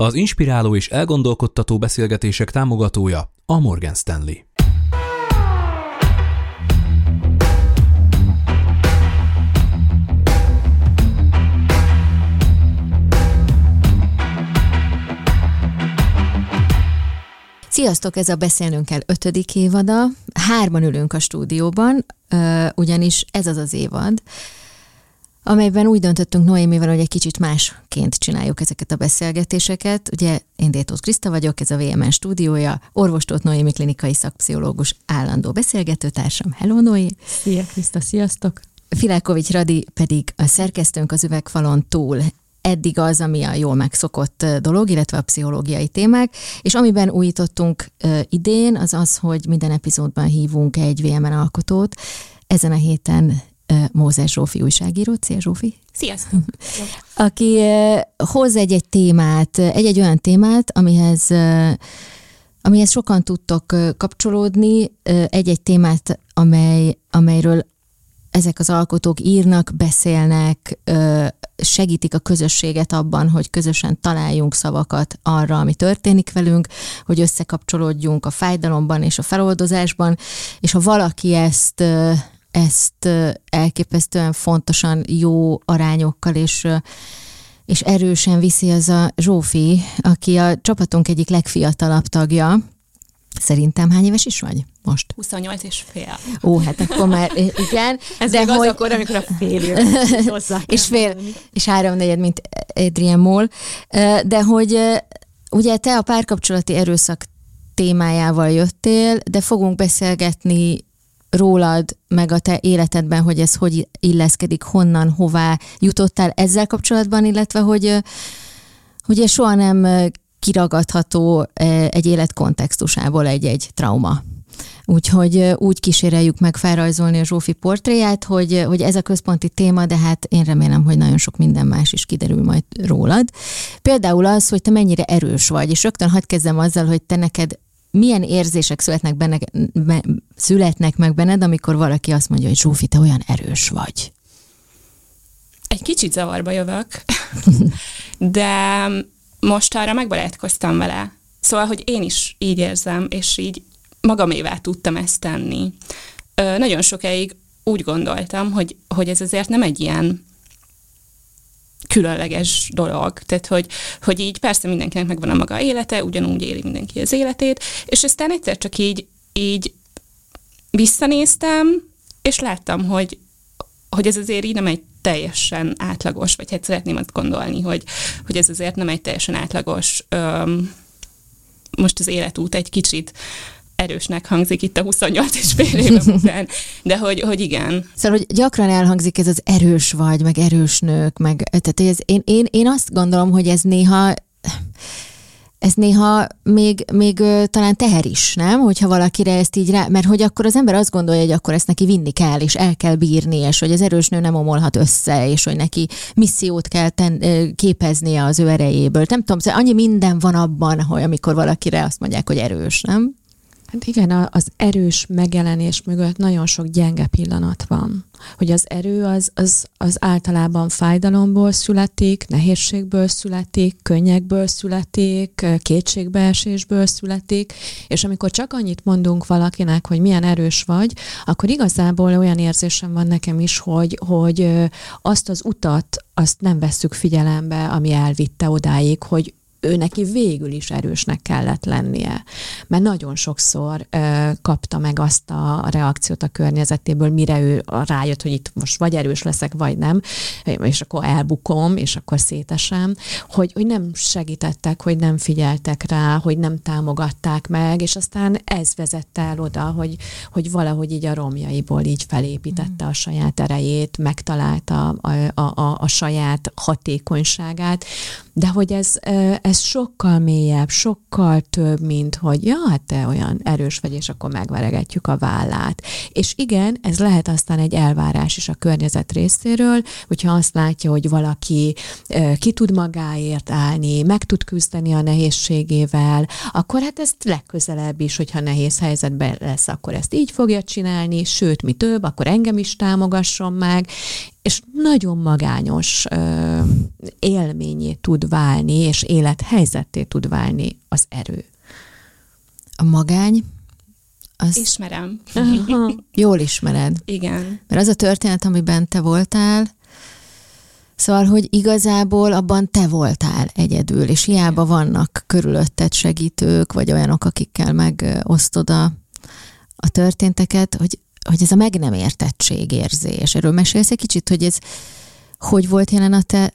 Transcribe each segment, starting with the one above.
Az inspiráló és elgondolkodtató beszélgetések támogatója a Morgan Stanley. Sziasztok, ez a Beszélnünk kell ötödik évada. Hárman ülünk a stúdióban, ugyanis ez az az évad, amelyben úgy döntöttünk Noémivel, hogy egy kicsit másként csináljuk ezeket a beszélgetéseket. Ugye én Détót Kriszta vagyok, ez a VMN stúdiója, orvostót Noémi klinikai szakpszichológus állandó beszélgetőtársam. Hello Noé! Szia Kriszta, sziasztok! Filákovics Radi pedig a szerkesztőnk az üvegfalon túl eddig az, ami a jól megszokott dolog, illetve a pszichológiai témák, és amiben újítottunk idén, az az, hogy minden epizódban hívunk egy VMN alkotót. Ezen a héten Mózes Zsófi újságíró. Szia Zsófi! Sziasztok! Aki hoz egy-egy témát, egy-egy olyan témát, amihez amihez sokan tudtok kapcsolódni, egy-egy témát, amely, amelyről ezek az alkotók írnak, beszélnek, segítik a közösséget abban, hogy közösen találjunk szavakat arra, ami történik velünk, hogy összekapcsolódjunk a fájdalomban és a feloldozásban, és ha valaki ezt ezt elképesztően fontosan jó arányokkal és és erősen viszi az a Zsófi, aki a csapatunk egyik legfiatalabb tagja. Szerintem hány éves is vagy most? 28 és fél. Ó, hát akkor már igen. Ez de hogy... az akkor, amikor a fél hozzá. és fél, és háromnegyed, mint Adrian Moll. De hogy ugye te a párkapcsolati erőszak témájával jöttél, de fogunk beszélgetni rólad, meg a te életedben, hogy ez hogy illeszkedik, honnan, hová jutottál ezzel kapcsolatban, illetve hogy ugye soha nem kiragadható egy élet kontextusából egy-egy trauma. Úgyhogy úgy kíséreljük meg felrajzolni a Zsófi portréját, hogy, hogy ez a központi téma, de hát én remélem, hogy nagyon sok minden más is kiderül majd rólad. Például az, hogy te mennyire erős vagy, és rögtön hagyd kezdem azzal, hogy te neked milyen érzések születnek, benne, be, születnek meg benned, amikor valaki azt mondja, hogy Zsófi, te olyan erős vagy? Egy kicsit zavarba jövök, de most arra megbarátkoztam vele. Szóval, hogy én is így érzem, és így magamévá tudtam ezt tenni. Ö, nagyon sokáig úgy gondoltam, hogy, hogy ez azért nem egy ilyen különleges dolog. Tehát, hogy, hogy így persze mindenkinek megvan a maga élete, ugyanúgy éli mindenki az életét, és aztán egyszer csak így, így visszanéztem, és láttam, hogy, hogy ez azért így nem egy teljesen átlagos, vagy hát szeretném azt gondolni, hogy, hogy ez azért nem egy teljesen átlagos öm, most az életút egy kicsit erősnek hangzik itt a 28 és fél éve után, de hogy, hogy igen. Szóval, hogy gyakran elhangzik ez az erős vagy, meg erős nők, meg, tehát ez, én, én, én azt gondolom, hogy ez néha ez néha még, még talán teher is, nem? Hogyha valakire ezt így rá, mert hogy akkor az ember azt gondolja, hogy akkor ezt neki vinni kell, és el kell bírni, és hogy az erős nő nem omolhat össze, és hogy neki missziót kell ten, képeznie az ő erejéből. Nem tudom, szóval annyi minden van abban, hogy amikor valakire azt mondják, hogy erős, nem? Hát igen, az erős megjelenés mögött nagyon sok gyenge pillanat van. Hogy az erő az, az, az általában fájdalomból születik, nehézségből születik, könnyekből születik, kétségbeesésből születik, és amikor csak annyit mondunk valakinek, hogy milyen erős vagy, akkor igazából olyan érzésem van nekem is, hogy, hogy azt az utat, azt nem vesszük figyelembe, ami elvitte odáig, hogy ő neki végül is erősnek kellett lennie. Mert nagyon sokszor ö, kapta meg azt a reakciót a környezetéből, mire ő rájött, hogy itt most vagy erős leszek, vagy nem, és akkor elbukom, és akkor szétesem, hogy, hogy nem segítettek, hogy nem figyeltek rá, hogy nem támogatták meg, és aztán ez vezette el oda, hogy, hogy valahogy így a romjaiból így felépítette a saját erejét, megtalálta a, a, a, a saját hatékonyságát, de hogy ez, ez sokkal mélyebb, sokkal több, mint hogy ja, hát te olyan erős vagy, és akkor megveregetjük a vállát. És igen, ez lehet aztán egy elvárás is a környezet részéről, hogyha azt látja, hogy valaki ki tud magáért állni, meg tud küzdeni a nehézségével, akkor hát ezt legközelebb is, hogyha nehéz helyzetben lesz, akkor ezt így fogja csinálni, sőt, mi több, akkor engem is támogasson meg, és nagyon magányos ö, élményé tud válni, és élethelyzetté tud válni az erő. A magány, az Ismerem. jól ismered. Igen. Mert az a történet, amiben te voltál, szóval, hogy igazából abban te voltál egyedül, és hiába vannak körülötted segítők, vagy olyanok, akikkel megosztod a, a történteket, hogy, hogy ez a meg nem értettség érzés. Erről mesélsz egy kicsit, hogy ez hogy volt jelen a te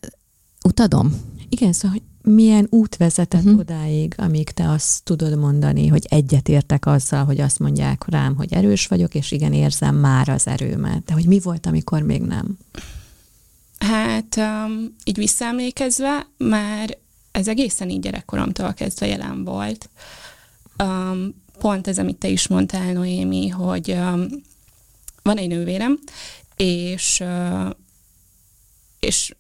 utadom? Igen, szóval, hogy milyen út vezetett uh-huh. odáig, amíg te azt tudod mondani, hogy egyetértek azzal, hogy azt mondják rám, hogy erős vagyok, és igen, érzem már az erőmet. De hogy mi volt, amikor még nem? Hát um, így visszaemlékezve, már ez egészen így gyerekkoromtól kezdve jelen volt. Um, pont ez, amit te is mondtál, Noémi, hogy um, van egy nővérem, és, és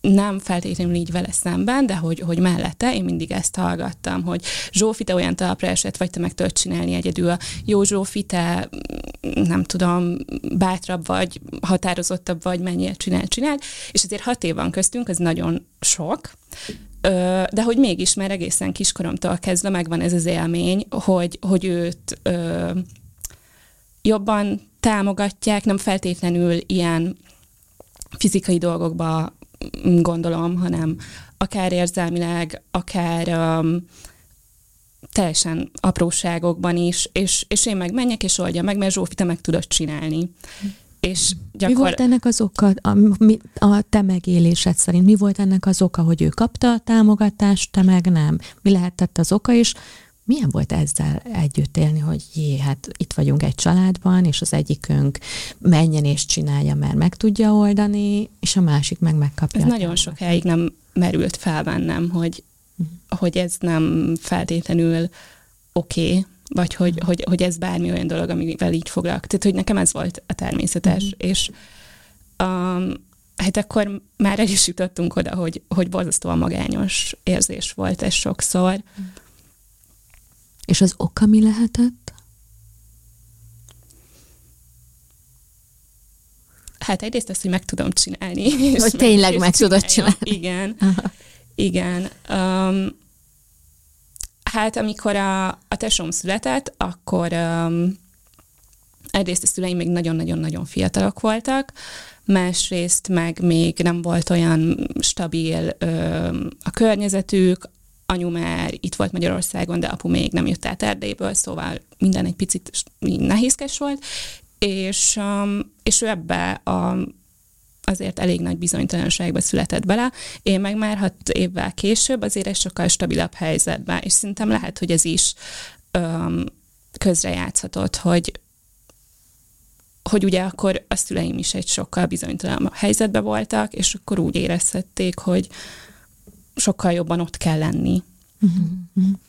nem feltétlenül így vele szemben, de hogy, hogy mellette én mindig ezt hallgattam, hogy Zsófi, te olyan talpra esett, vagy te meg tudod csinálni egyedül. Jó Zsófi, te mm, nem tudom, bátrabb vagy, határozottabb vagy, mennyire csinál, csinál. És azért hat év van köztünk, ez nagyon sok, de hogy mégis már egészen kiskoromtól kezdve megvan ez az élmény, hogy, hogy őt jobban támogatják, nem feltétlenül ilyen fizikai dolgokba mm, gondolom, hanem akár érzelmileg, akár um, teljesen apróságokban is, és, és én meg menjek és oldja meg, mert Zsófi, te meg tudod csinálni. És Mi gyakor... volt ennek az oka, a, mi, a te megélésed szerint? Mi volt ennek az oka, hogy ő kapta a támogatást, te meg nem? Mi lehetett az oka, és milyen volt ezzel együtt élni, hogy jé, hát itt vagyunk egy családban, és az egyikünk menjen és csinálja, mert meg tudja oldani, és a másik meg megkapja. Ez nagyon támogatást. sokáig nem merült fel bennem, hogy, hogy ez nem feltétlenül oké, okay, vagy hogy, hogy, hogy ez bármi olyan dolog, amivel így foglalkozok. Tehát, hogy nekem ez volt a természetes, Mhm. és um, hát akkor már el is jutottunk oda, hogy, hogy borzasztóan magányos érzés volt ez sokszor. És az oka mi lehetett? Hát egyrészt azt, hogy meg tudom csinálni. és Hogy tényleg és meg tudod csinálni. Igen. Aha. Igen. Um, hát amikor a, a tesóm született, akkor um, egyrészt a szüleim még nagyon-nagyon-nagyon fiatalok voltak, másrészt meg még nem volt olyan stabil um, a környezetük, anyu már itt volt Magyarországon, de apu még nem jött át Erdélyből, szóval minden egy picit nehézkes volt, és, um, és ő ebbe a, azért elég nagy bizonytalanságba született bele. Én meg már hat évvel később azért egy sokkal stabilabb helyzetben, és szerintem lehet, hogy ez is um, közrejátszhatott, hogy hogy ugye akkor a szüleim is egy sokkal bizonytalanabb helyzetben voltak, és akkor úgy érezhették, hogy sokkal jobban ott kell lenni.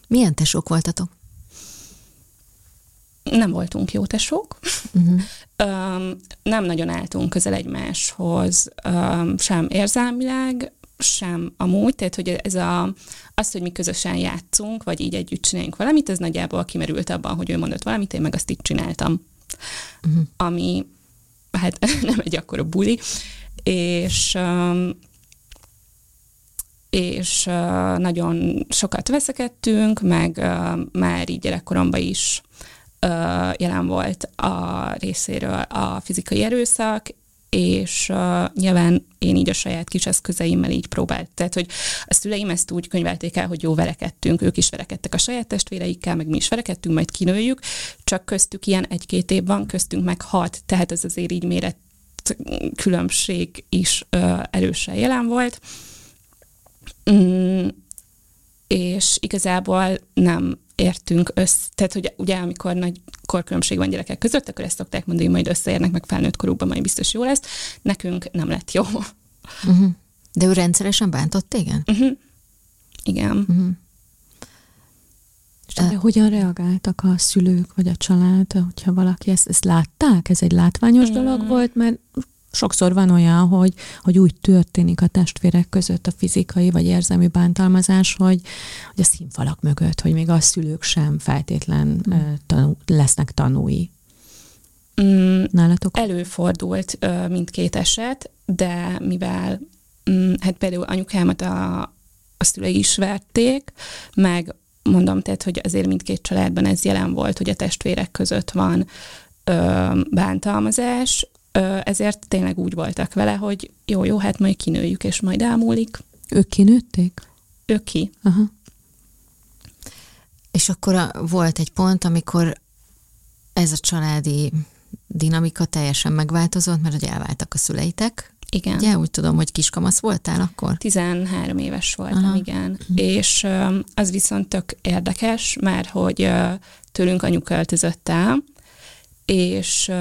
Milyen tesók voltatok? Nem voltunk jó tesók, Uh-huh. Öm, nem nagyon álltunk közel egymáshoz, öm, sem érzelmileg, sem amúgy, tehát hogy ez a, az, hogy mi közösen játszunk, vagy így együtt csináljunk valamit, ez nagyjából kimerült abban, hogy ő mondott valamit, én meg azt így csináltam. Uh-huh. Ami hát nem egy akkora buli, és öm, és nagyon sokat veszekedtünk, meg már így gyerekkoromban is jelen volt a részéről a fizikai erőszak, és uh, nyilván én így a saját kis eszközeimmel így próbált. Tehát, hogy a szüleim ezt úgy könyvelték el, hogy jó verekedtünk, ők is verekedtek a saját testvéreikkel, meg mi is verekedtünk, majd kinőjük, csak köztük ilyen egy-két év van, köztünk meg hat, tehát ez azért így méret különbség is uh, erősen jelen volt. Mm, és igazából nem értünk össze, tehát hogy ugye amikor nagy korkülönbség van gyerekek között, akkor ezt szokták mondani, hogy majd összeérnek meg felnőtt korukban, majd biztos jó lesz. Nekünk nem lett jó. Uh-huh. De ő rendszeresen bántott téged? Uh-huh. Igen. Uh-huh. És de hogyan reagáltak a szülők vagy a család, hogyha valaki ezt, ezt látták? Ez egy látványos Mm. dolog volt, mert sokszor van olyan, hogy, hogy úgy történik a testvérek között a fizikai vagy érzelmi bántalmazás, hogy, hogy a színfalak mögött, hogy még a szülők sem feltétlen mm. tanú, lesznek tanúi. Mm, Nálatok? előfordult ö, mindkét eset, de mivel mm, hát például anyukámat a, a szülei is verték, meg mondom, tehát, hogy azért mindkét családban ez jelen volt, hogy a testvérek között van ö, bántalmazás, ezért tényleg úgy voltak vele, hogy jó, jó, hát majd kinőjük, és majd elmúlik. Ők kinőtték? Ők ki. Aha. És akkor a, volt egy pont, amikor ez a családi dinamika teljesen megváltozott, mert hogy elváltak a szüleitek. Igen. Ugye, úgy tudom, hogy kiskamasz voltál akkor? 13 éves voltam, Aha. igen. És az viszont tök érdekes, mert hogy tőlünk anyu költözött el, és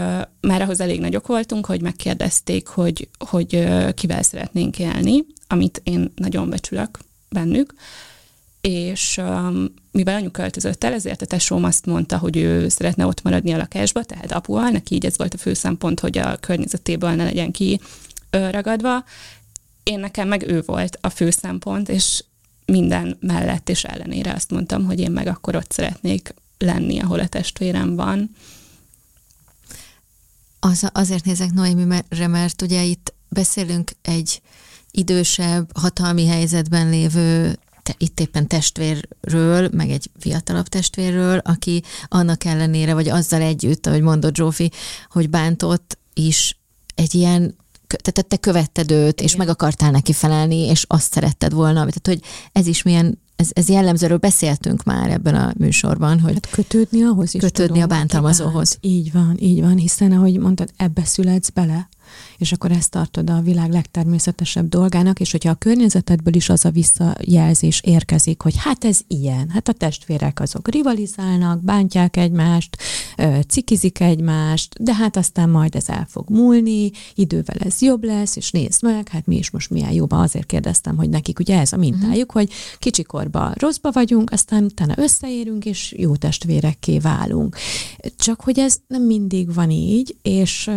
már ahhoz elég nagyok voltunk, hogy megkérdezték, hogy, hogy kivel szeretnénk élni, amit én nagyon becsülök bennük, és mivel anyu költözött el, ezért a tesóm azt mondta, hogy ő szeretne ott maradni a lakásba, tehát apuval, neki így ez volt a fő szempont, hogy a környezetéből ne legyen ki ragadva. Én nekem meg ő volt a fő szempont, és minden mellett és ellenére azt mondtam, hogy én meg akkor ott szeretnék lenni, ahol a testvérem van. Az, azért nézek Noémire, mert ugye itt beszélünk egy idősebb, hatalmi helyzetben lévő te, itt éppen testvérről, meg egy fiatalabb testvérről, aki annak ellenére, vagy azzal együtt, ahogy mondott Zsófi, hogy bántott is egy ilyen tehát te követted őt, és meg akartál neki felelni, és azt szeretted volna. Tehát, hogy ez is milyen, ez, ez jellemzőről beszéltünk már ebben a műsorban, hogy Hát kötődni ahhoz is. Kötődni tudom, a bántalmazóhoz. bánt. Így van, így van, hiszen ahogy mondtad, ebbe születsz bele, és akkor ezt tartod a világ legtermészetesebb dolgának, és hogyha a környezetedből is az a visszajelzés érkezik, hogy hát ez ilyen, hát a testvérek azok rivalizálnak, bántják egymást, cikizik egymást, de hát aztán majd ez el fog múlni, idővel ez jobb lesz, és nézd meg, hát mi is most milyen jóban, azért kérdeztem, hogy nekik ugye ez a mintájuk, hogy kicsikorban rosszba vagyunk, aztán utána összeérünk, és jó testvérekké válunk. Csak hogy ez nem mindig van így, és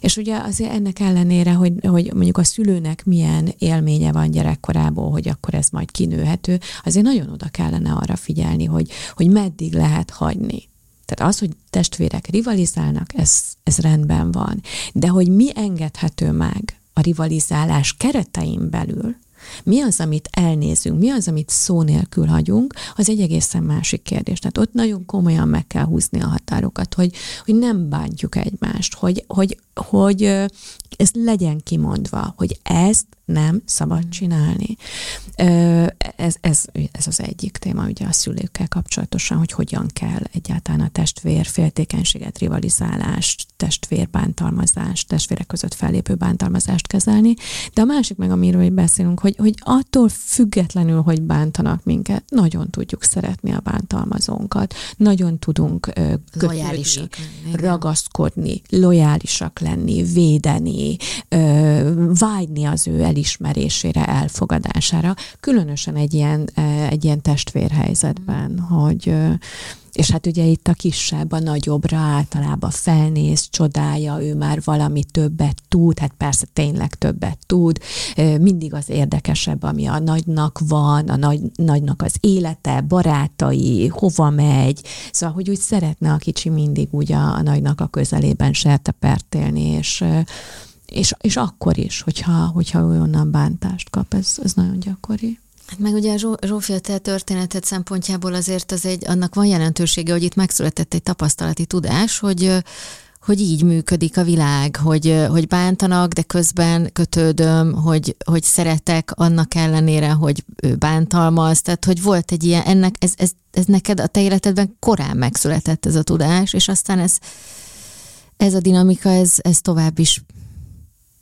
és ugye azért ennek ellenére, hogy, hogy mondjuk a szülőnek milyen élménye van gyerekkorából, hogy akkor ez majd kinőhető, azért nagyon oda kellene arra figyelni, hogy, hogy meddig lehet hagyni. Tehát az, hogy testvérek rivalizálnak, ez, ez rendben van. De hogy mi engedhető meg a rivalizálás keretein belül, mi az, amit elnézünk, mi az, amit szó nélkül hagyunk, az egy egészen másik kérdés. Tehát ott nagyon komolyan meg kell húzni a határokat, hogy, hogy nem bántjuk egymást, hogy, hogy, hogy ez legyen kimondva, hogy ezt nem szabad csinálni. Ö, Ez, ez, ez az egyik téma ugye a szülőkkel kapcsolatosan, hogy hogyan kell egyáltalán a testvér féltékenységet, rivalizálást, testvérbántalmazást, testvérek között fellépő bántalmazást kezelni. De a másik meg, amiről beszélünk, hogy, hogy attól függetlenül, hogy bántanak minket, nagyon tudjuk szeretni a bántalmazónkat, nagyon tudunk kötődni, Lojálisak lenni, igen. ragaszkodni, lojálisak lenni, védeni, vágyni az ő elismerésére, elfogadására, különösen egy ilyen, ö, egy ilyen testvérhelyzetben, hogy ö, és hát ugye itt a kisebb, a nagyobbra általában felnéz, csodálja, ő már valami többet tud, hát persze tényleg többet tud, mindig az érdekesebb, ami a nagynak van, a nagy, nagynak az élete, barátai, hova megy, szóval, hogy úgy szeretne a kicsi mindig úgy a, a nagynak a közelében sertepert élni, és és, és akkor is, hogyha, hogyha onnan bántást kap, ez, ez nagyon gyakori. Hát meg ugye a Zsó- Zsófia, te történeted szempontjából azért az egy, annak van jelentősége, hogy itt megszületett egy tapasztalati tudás, hogy hogy így működik a világ, hogy, hogy bántanak, de közben kötődöm, hogy, hogy szeretek annak ellenére, hogy ő bántalmaz, tehát hogy volt egy ilyen, ennek, ez, ez, ez neked a te életedben korán megszületett ez a tudás, és aztán ez, ez a dinamika, ez, ez tovább is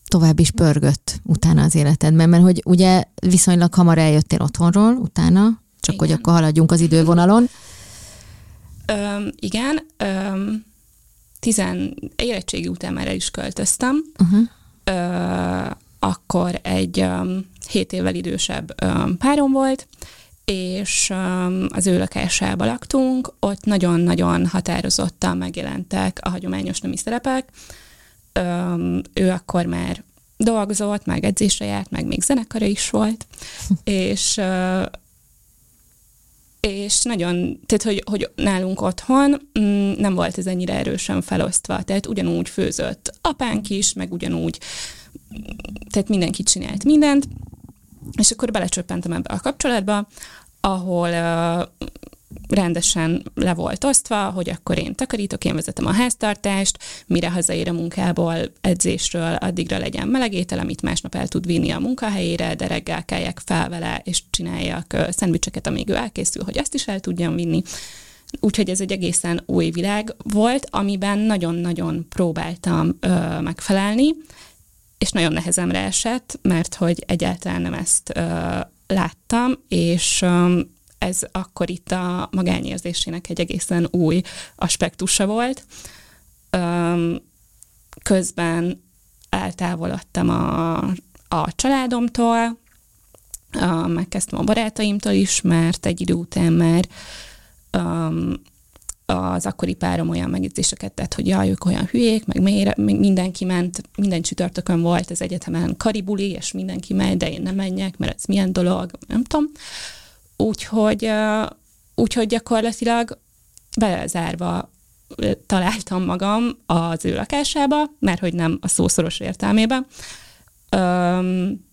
tovább is pörgött utána az életedben, mert hogy ugye viszonylag hamar eljöttél otthonról utána, csak Igen. hogy akkor haladjunk az idővonalon. Öm, igen, öm, tizen, érettségi után már el is költöztem, Uh-huh. ö, akkor egy um, 7 évvel idősebb um, párom volt, és az ő lakásába laktunk, ott nagyon-nagyon határozottan megjelentek a hagyományos nemi szerepek. Um, ő akkor már dolgozott, meg edzésre járt, meg még zenekara is volt, és uh, és nagyon, tehát hogy, hogy nálunk otthon mm, nem volt ez ennyire erősen felosztva, tehát ugyanúgy főzött apánk is, meg ugyanúgy, tehát mindenki csinált mindent, és akkor belecsöppentem ebbe a kapcsolatba, ahol uh, rendesen le volt osztva, hogy akkor én takarítok, én vezetem a háztartást, mire hazaér a munkából, edzésről, addigra legyen melegétel, amit másnap el tud vinni a munkahelyére, de reggel keljek fel vele, és csináljak szendvicseket, amíg ő elkészül, hogy azt is el tudjam vinni. Úgyhogy ez egy egészen új világ volt, amiben nagyon-nagyon próbáltam ö, megfelelni, és nagyon nehezemre esett, mert hogy egyáltalán nem ezt ö, láttam, és ö, ez akkor itt a magányérzésének egy egészen új aspektusa volt. Közben eltávolodtam a, a családomtól, megkezdtem a barátaimtól is, mert egy idő után már az akkori párom olyan megjegyzéseket tett, hogy jaj, ők olyan hülyék, meg mélyre, mindenki ment, minden csütörtökön volt az egyetemen karibuli, és mindenki megy, de én nem menjek, mert ez milyen dolog, nem tudom. Úgyhogy, úgyhogy gyakorlatilag belezárva találtam magam az ő lakásába, mert hogy nem a szószoros értelmében. Öm,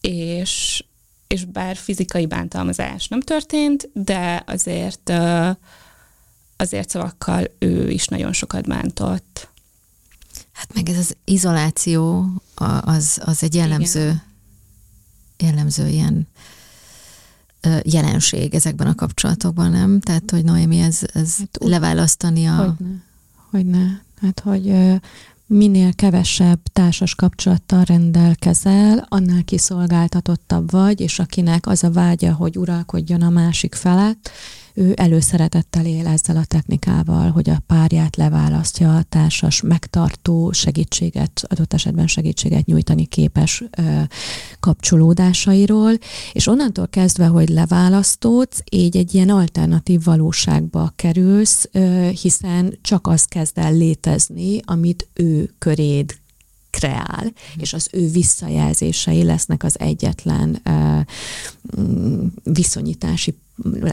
és, és bár fizikai bántalmazás nem történt, de azért azért szavakkal ő is nagyon sokat bántott. Hát meg ez az izoláció, az, az egy jellemző, Igen. jellemző ilyen jelenség ezekben a kapcsolatokban, nem? Tehát, hogy Noémi, ez, ez hát, leválasztani a... Hogyne, hogyne. Hát, hogy minél kevesebb társas kapcsolattal rendelkezel, annál kiszolgáltatottabb vagy, és akinek az a vágya, hogy uralkodjon a másik felett, ő előszeretettel él ezzel a technikával, hogy a párját leválasztja a társas megtartó segítséget, adott esetben segítséget nyújtani képes ö, kapcsolódásairól, és onnantól kezdve, hogy leválasztódsz, így egy ilyen alternatív valóságba kerülsz, ö, hiszen csak az kezd el létezni, amit ő köréd kreál, és az ő visszajelzései lesznek az egyetlen uh, viszonyítási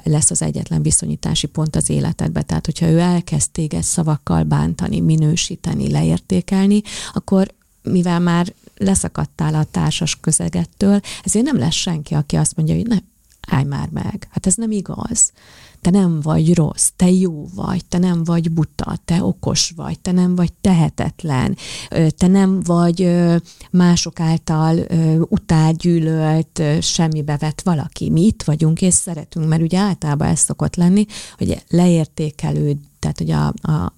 lesz az egyetlen viszonyítási pont az életedbe. Tehát, hogyha ő elkezd téged szavakkal bántani, minősíteni, leértékelni, akkor mivel már leszakadtál a társas közegettől, ezért nem lesz senki, aki azt mondja, hogy ne, állj már meg. Hát ez nem igaz te nem vagy rossz, te jó vagy, te nem vagy buta, te okos vagy, te nem vagy tehetetlen, te nem vagy mások által utágyűlölt, semmibe vett valaki. Mi itt vagyunk és szeretünk, mert ugye általában ez szokott lenni, hogy leértékelő, tehát hogy a, a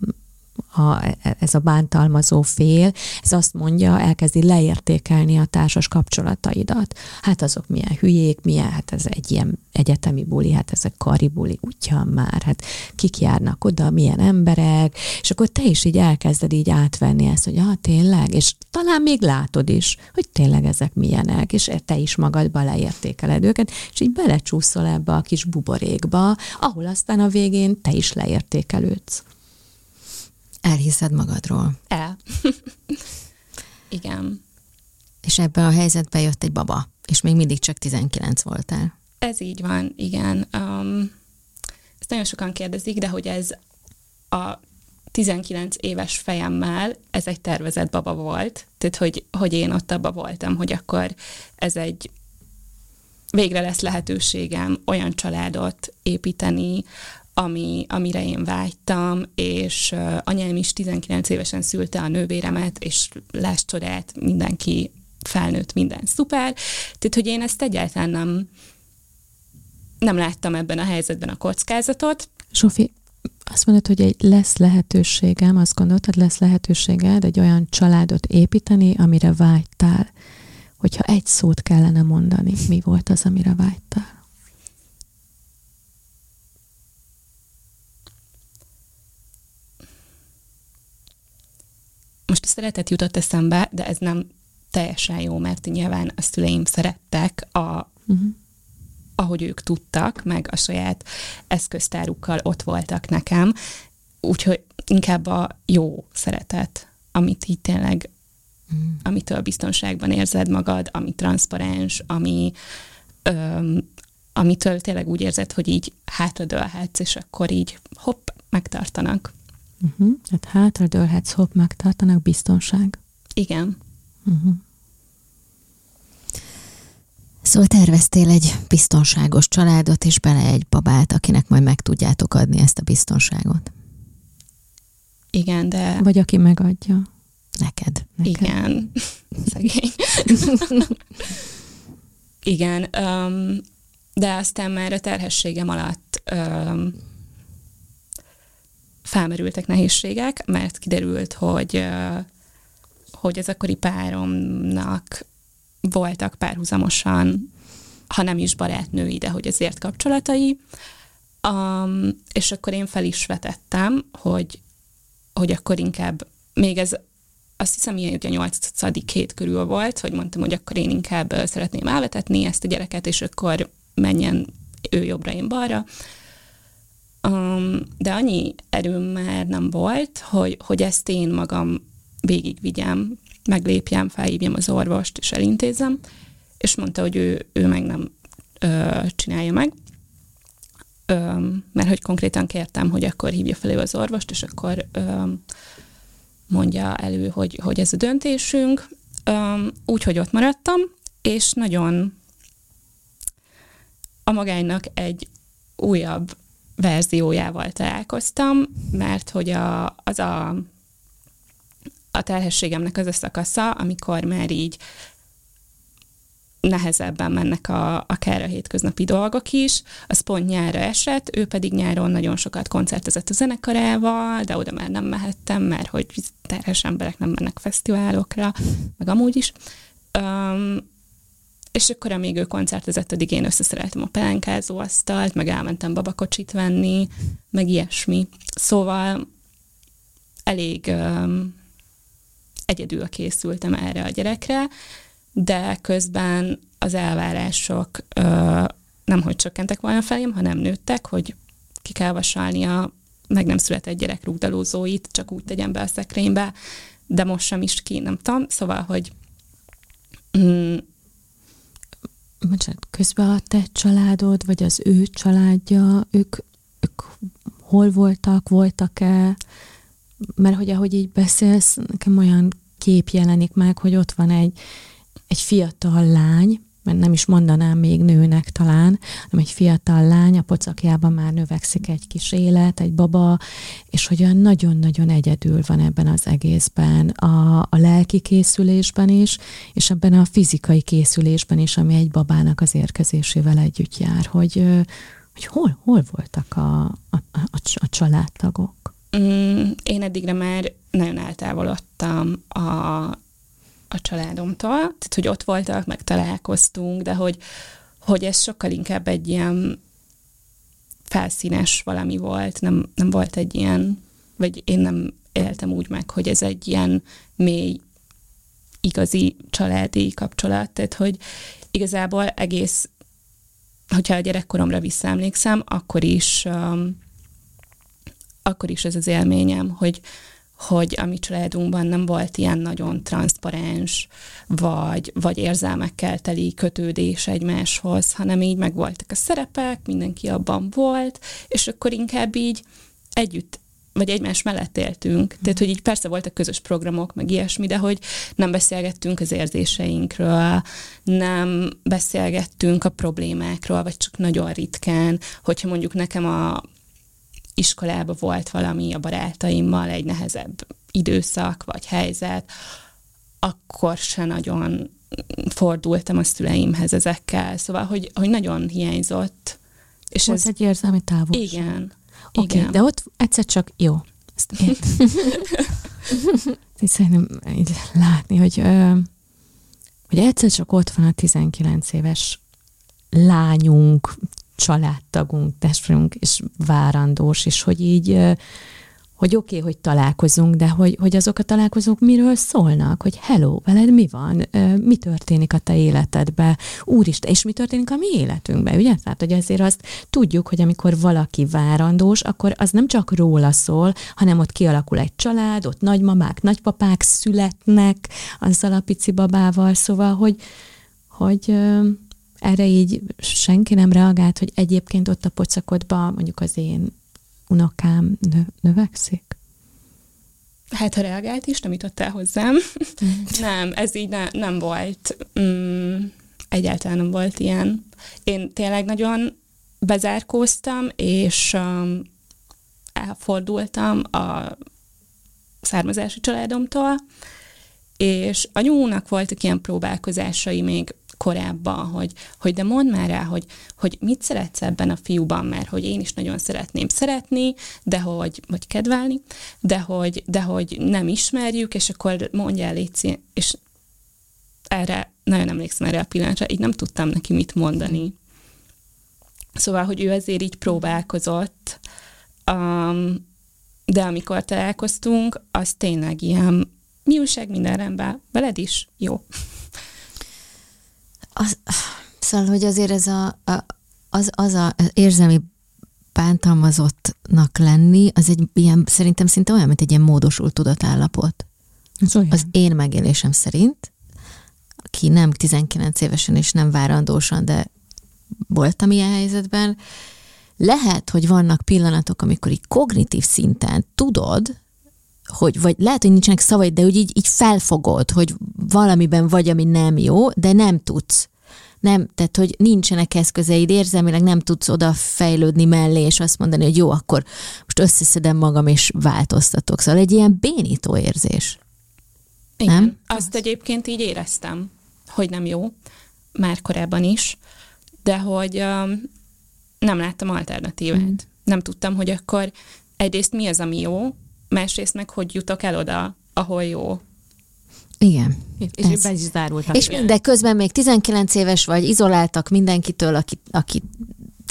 a, ez a bántalmazó fél, ez azt mondja, elkezdi leértékelni a társas kapcsolataidat. Hát azok milyen hülyék, milyen, hát ez egy ilyen egyetemi buli, hát a karibuli, ugyan már, hát kik járnak oda, milyen emberek, és akkor te is így elkezded így átvenni ezt, hogy ah, tényleg, és talán még látod is, hogy tényleg ezek milyenek, és te is magadba leértékeled őket, és így belecsúszol ebbe a kis buborékba, ahol aztán a végén te is leértékelődsz. Elhiszed magadról. El. Igen. És ebbe a helyzetbe jött egy baba, és még mindig csak 19 voltál. Ez így van, igen. Um, ezt nagyon sokan kérdezik, de hogy ez a 19 éves fejemmel ez egy tervezett baba volt, tehát hogy, hogy én ott abba voltam, hogy akkor ez egy végre lesz lehetőségem olyan családot építeni, ami, amire én vágytam, és anyám is 19 évesen szülte a nővéremet, és láss csodát, mindenki felnőtt, minden szuper. Tehát, hogy én ezt egyáltalán nem, nem láttam ebben a helyzetben a kockázatot. Zsófi, azt mondod, hogy egy lesz lehetőségem, azt gondoltad, lesz lehetőséged egy olyan családot építeni, amire vágytál. Hogyha egy szót kellene mondani, mi volt az, amire vágytál? Most a szeretet jutott eszembe, de ez nem teljesen jó, mert nyilván a szüleim szerettek, a, uh-huh. ahogy ők tudtak, meg a saját eszköztárukkal ott voltak nekem, úgyhogy inkább a jó szeretet, amit így tényleg, uh-huh. amitől biztonságban érzed magad, ami transzparens, ami öm, amitől tényleg úgy érzed, hogy így hátradőlhetsz, és akkor így hopp, megtartanak. Uh-huh. Tehát hátradőlhetsz, hopp, megtartanak, biztonság. Igen. Uh-huh. Szóval terveztél egy biztonságos családot, és bele egy babát, akinek majd meg tudjátok adni ezt a biztonságot. Igen, de... Vagy aki megadja. Neked. Neked. Igen. Szegény. Igen, um, de aztán már a terhességem alatt um, felmerültek nehézségek, mert kiderült, hogy hogy az akkori páromnak voltak párhuzamosan, ha nem is barátnői, de hogy azért kapcsolatai, um, és akkor én fel is vetettem, hogy, hogy akkor inkább, még ez azt hiszem, ilyen a nyolcadik hét körül volt, hogy mondtam, hogy akkor én inkább szeretném elvetetni ezt a gyereket, és akkor menjen ő jobbra, én balra. Um, de annyi erőm már nem volt, hogy, hogy ezt én magam végigvigyem, meglépjem, felhívjam az orvost, és elintézem, és mondta, hogy ő, ő meg nem ö, csinálja meg, ö, mert hogy konkrétan kértem, hogy akkor hívja fel az orvost, és akkor ö, mondja elő, hogy, hogy ez a döntésünk. Ö, úgy, hogy ott maradtam, és nagyon a magánynak egy újabb verziójával találkoztam, mert hogy a, az a a terhességemnek az a szakasza, amikor már így nehezebben mennek a, akár a hétköznapi dolgok is, az pont nyára esett, ő pedig nyáron nagyon sokat koncertezett a zenekarával, de oda már nem mehettem, mert hogy terhes emberek nem mennek fesztiválokra, meg amúgy is. Um, és akkor, amíg ő koncertezett, addig én összeszereltem a pelenkázó asztalt, meg elmentem babakocsit venni, meg ilyesmi. Szóval elég um, egyedül készültem erre a gyerekre, de közben az elvárások ö, nem hogy csökkentek volna felém, hanem nőttek, hogy ki kell vasalni a meg nem született gyerek rúgdalózóit, csak úgy tegyen be a szekrénybe, de most sem is ki, nem tudom. Szóval, hogy mm, Bocsánat, közben a te családod, vagy az ő családja, ők, ők hol voltak, voltak-e? Mert hogy ahogy így beszélsz, nekem olyan kép jelenik meg, hogy ott van egy, egy fiatal lány, mert nem is mondanám még nőnek talán, hanem egy fiatal lány, a pocakjában már növekszik egy kis élet, egy baba, és hogy olyan nagyon-nagyon egyedül van ebben az egészben, a, a lelki készülésben is, és ebben a fizikai készülésben is, ami egy babának az érkezésével együtt jár, hogy, hogy hol, hol voltak a, a, a, a családtagok? Mm, én eddigre már nagyon eltávolodtam a, a családomtól, tehát hogy ott voltak, meg találkoztunk, de hogy, hogy ez sokkal inkább egy ilyen felszínes valami volt, nem, nem volt egy ilyen, vagy én nem éltem úgy meg, hogy ez egy ilyen mély, igazi családi kapcsolat, tehát hogy igazából egész, hogyha a gyerekkoromra visszaemlékszem, akkor is um, akkor is ez az élményem, hogy, hogy a mi családunkban nem volt ilyen nagyon transzparens, vagy, vagy érzelmekkel teli kötődés egymáshoz, hanem így megvoltak a szerepek, mindenki abban volt, és akkor inkább így együtt vagy egymás mellett éltünk. Tehát, hogy így persze voltak közös programok, meg ilyesmi, de hogy nem beszélgettünk az érzéseinkről, nem beszélgettünk a problémákról, vagy csak nagyon ritkán, hogyha mondjuk nekem a iskolában volt valami a barátaimmal, egy nehezebb időszak vagy helyzet, akkor se nagyon fordultam a szüleimhez ezekkel, szóval, hogy, hogy nagyon hiányzott. És volt ez egy érzelmi távolság. Igen. Oké, okay, de ott egyszer csak jó. Ezt ért. Szerintem így látni, hogy, hogy egyszer csak ott van a 19 éves lányunk, családtagunk, testvérünk, és várandós, és hogy így, hogy oké, okay, hogy találkozunk, de hogy, hogy azok a találkozók miről szólnak, hogy hello, veled mi van, mi történik a te életedbe, úristen, és mi történik a mi életünkben, ugye? Tehát, hogy ezért azt tudjuk, hogy amikor valaki várandós, akkor az nem csak róla szól, hanem ott kialakul egy család, ott nagymamák, nagypapák születnek azzal a pici babával, szóval, hogy, hogy erre így senki nem reagált, hogy egyébként ott a pocakodban mondjuk az én unokám nö- növekszik? Hát, ha reagált is, nem jutott el hozzám. nem, ez így ne, nem volt. Mm, egyáltalán nem volt ilyen. Én tényleg nagyon bezárkóztam, és um, elfordultam a származási családomtól, és anyúnak voltak ilyen próbálkozásai még korábban, hogy, hogy de mondd már rá, hogy, hogy mit szeretsz ebben a fiúban, mert hogy én is nagyon szeretném szeretni, de hogy, vagy kedvelni, de hogy, de hogy nem ismerjük, és akkor mondjál légy és erre nagyon emlékszem erre a pillanatra, így nem tudtam neki mit mondani. Szóval, hogy ő azért így próbálkozott, um, de amikor találkoztunk, az tényleg ilyen, mi újság, minden rendben, veled is? Jó. Az, szóval, hogy azért ez a, a az, az a érzelmi bántalmazottnak lenni, az egy ilyen, szerintem szinte olyan, mint egy ilyen módosult tudatállapot. Az, olyan. az én megélésem szerint, aki nem 19 évesen és nem várandósan, de voltam ilyen helyzetben, lehet, hogy vannak pillanatok, amikor így kognitív szinten tudod, hogy, vagy lehet, hogy nincsenek szavaid, de hogy így, így felfogod, hogy valamiben vagy, ami nem jó, de nem tudsz. Nem, tehát, hogy nincsenek eszközeid, érzelmileg nem tudsz oda fejlődni mellé, és azt mondani, hogy jó, akkor most összeszedem magam, és változtatok. Szóval egy ilyen bénító érzés. Igen. Nem? Azt egyébként így éreztem, hogy nem jó, már korábban is, de hogy um, nem láttam alternatívát. Mm. Nem tudtam, hogy akkor egyrészt mi az, ami jó, másrészt meg hogy jutok el oda, ahol jó. Igen. És Ez. be is zárultak. És de közben még 19 éves vagy, izoláltak mindenkitől, akit, akit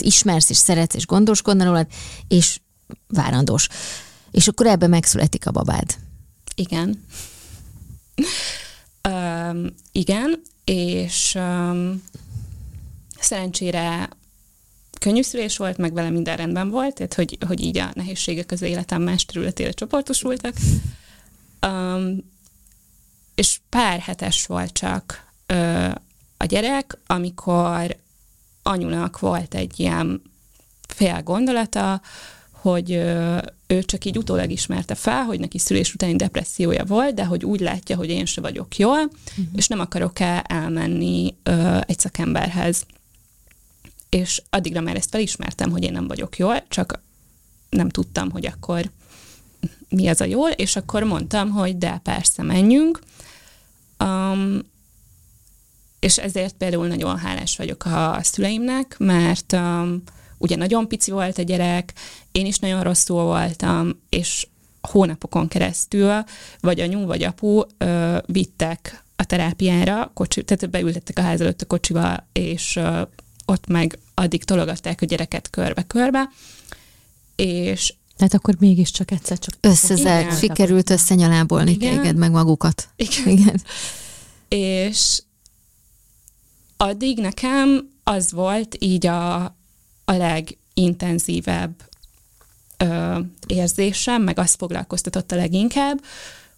ismersz és szeretsz és gondoskodna rólad, és várandós. És akkor ebbe megszületik a babád. Igen. um, igen, és um, szerencsére könnyű szülés volt, meg vele minden rendben volt, tehát hogy, hogy így a nehézségek az életem más területére csoportosultak. Um, és pár hetes volt csak ö, a gyerek, amikor anyunak volt egy ilyen fél gondolata, hogy ö, ő csak így utólag ismerte fel, hogy neki szülés utáni depressziója volt, de hogy úgy látja, hogy én se vagyok jól, uh-huh. és nem akarok-e elmenni ö, egy szakemberhez és addigra már ezt felismertem, hogy én nem vagyok jól, csak nem tudtam, hogy akkor mi az a jól, és akkor mondtam, hogy de persze, menjünk. Um, és ezért például nagyon hálás vagyok a szüleimnek, mert um, ugye nagyon pici volt a gyerek, én is nagyon rosszul voltam, és hónapokon keresztül, vagy anyu, vagy apu ö, vittek a terápiára, kocsi, tehát beültettek a ház előtt a kocsiba, és ö, ott meg addig tologatták a gyereket körbe-körbe, és tehát akkor mégiscsak egyszer csak... Összezeg, sikerült összenyalábolni Igen. téged, meg magukat. Igen. Igen. És addig nekem az volt így a, a legintenzívebb ö, érzésem, meg azt foglalkoztatott a leginkább,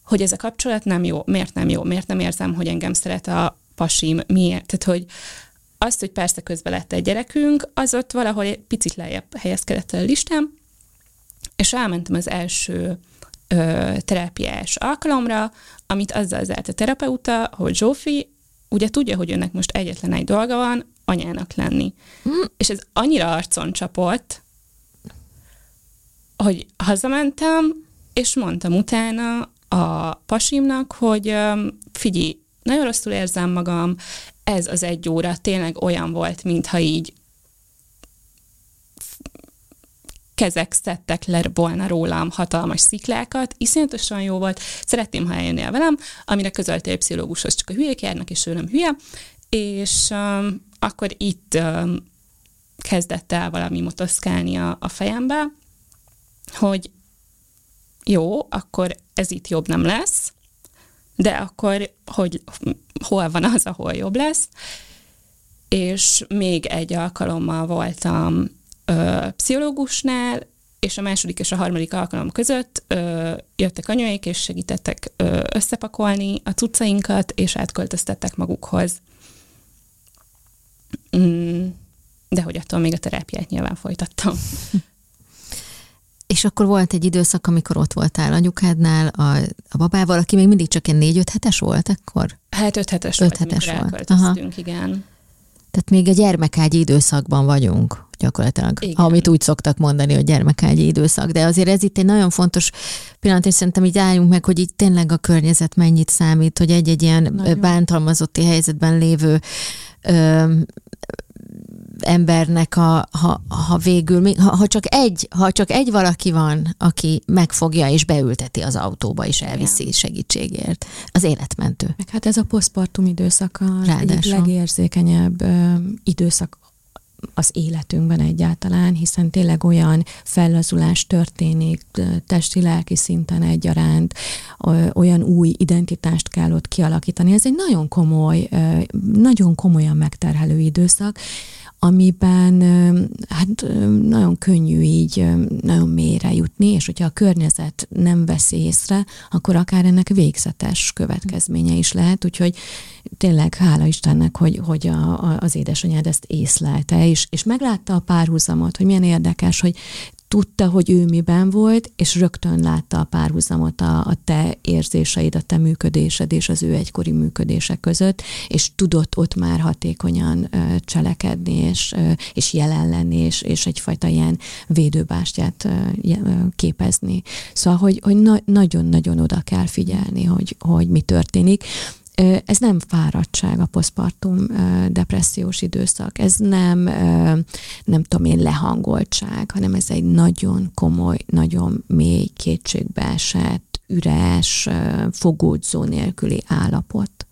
hogy ez a kapcsolat nem jó. Miért nem jó? Miért nem érzem, hogy engem szeret a pasim? Miért? Tehát, hogy azt, hogy persze közben lett egy gyerekünk, az ott valahol egy picit lejjebb helyezkedett a listám, és elmentem az első ö, terápiás alkalomra, amit azzal zárt a terapeuta, hogy Zsófi ugye tudja, hogy önnek most egyetlen egy dolga van, anyának lenni. Mm. És ez annyira arcon csapott, hogy hazamentem, és mondtam utána a pasimnak, hogy figyelj, nagyon rosszul érzem magam, ez az egy óra tényleg olyan volt, mintha így kezek szedtek le volna rólam hatalmas sziklákat, iszonyatosan jó volt, szeretném, ha eljönnél velem, amire közölte egy pszichológushoz. Csak a hülyék járnak, és ő nem hülye, és um, akkor itt um, kezdett el valami motoszkálni a, a fejembe, hogy jó, akkor ez itt jobb nem lesz, de akkor hogy hol van az, ahol jobb lesz. És még egy alkalommal voltam ö, pszichológusnál, és a második és a harmadik alkalom között ö, jöttek anyuék, és segítettek ö, összepakolni a cuccainkat, és átköltöztettek magukhoz. mm, de hogy attól még a terápiát nyilván folytattam. És akkor volt egy időszak, amikor ott voltál anyukádnál, a, a babával, aki még mindig csak egy négy-öt hetes volt akkor? Hát öt hetes Öt volt, hetes volt. elköltöztünk, igen. Tehát még a gyermekágyi időszakban vagyunk gyakorlatilag, Igen. amit úgy szoktak mondani, hogy gyermekágyi időszak. De azért ez itt egy nagyon fontos pillanat, és szerintem így álljunk meg, hogy így tényleg a környezet mennyit számít, hogy egy-egy ilyen Nagyon. bántalmazotti helyzetben lévő ö, embernek, a, ha, ha végül, ha, ha, csak egy, ha csak egy valaki van, aki megfogja és beülteti az autóba, és elviszi segítségért, az életmentő. Meg hát ez a posztpartum időszak Ráadásul. legérzékenyebb ö, időszak az életünkben egyáltalán, hiszen tényleg olyan fellazulás történik testi-lelki szinten egyaránt, olyan új identitást kell ott kialakítani. Ez egy nagyon komoly, nagyon komolyan megterhelő időszak, amiben hát nagyon könnyű így nagyon mélyre jutni, és hogyha a környezet nem veszi észre, akkor akár ennek végzetes következménye is lehet, úgyhogy tényleg hála Istennek, hogy, hogy a, a, az édesanyád ezt észlelte, és, és meglátta a párhuzamot, hogy milyen érdekes, hogy tudta, hogy ő miben volt, és rögtön látta a párhuzamot a, a te érzéseid, a te működésed és az ő egykori működése között, és tudott ott már hatékonyan ö, cselekedni, és, ö, és jelen lenni, és, és egyfajta ilyen védőbástyát ö, ö, képezni. Szóval, hogy, hogy na, nagyon-nagyon oda kell figyelni, hogy, hogy mi történik. Ez nem fáradtság a posztpartum depressziós időszak, ez nem, nem tudom én, lehangoltság, hanem ez egy nagyon komoly, nagyon mély, kétségbeesett, üres, fogódzó nélküli állapot.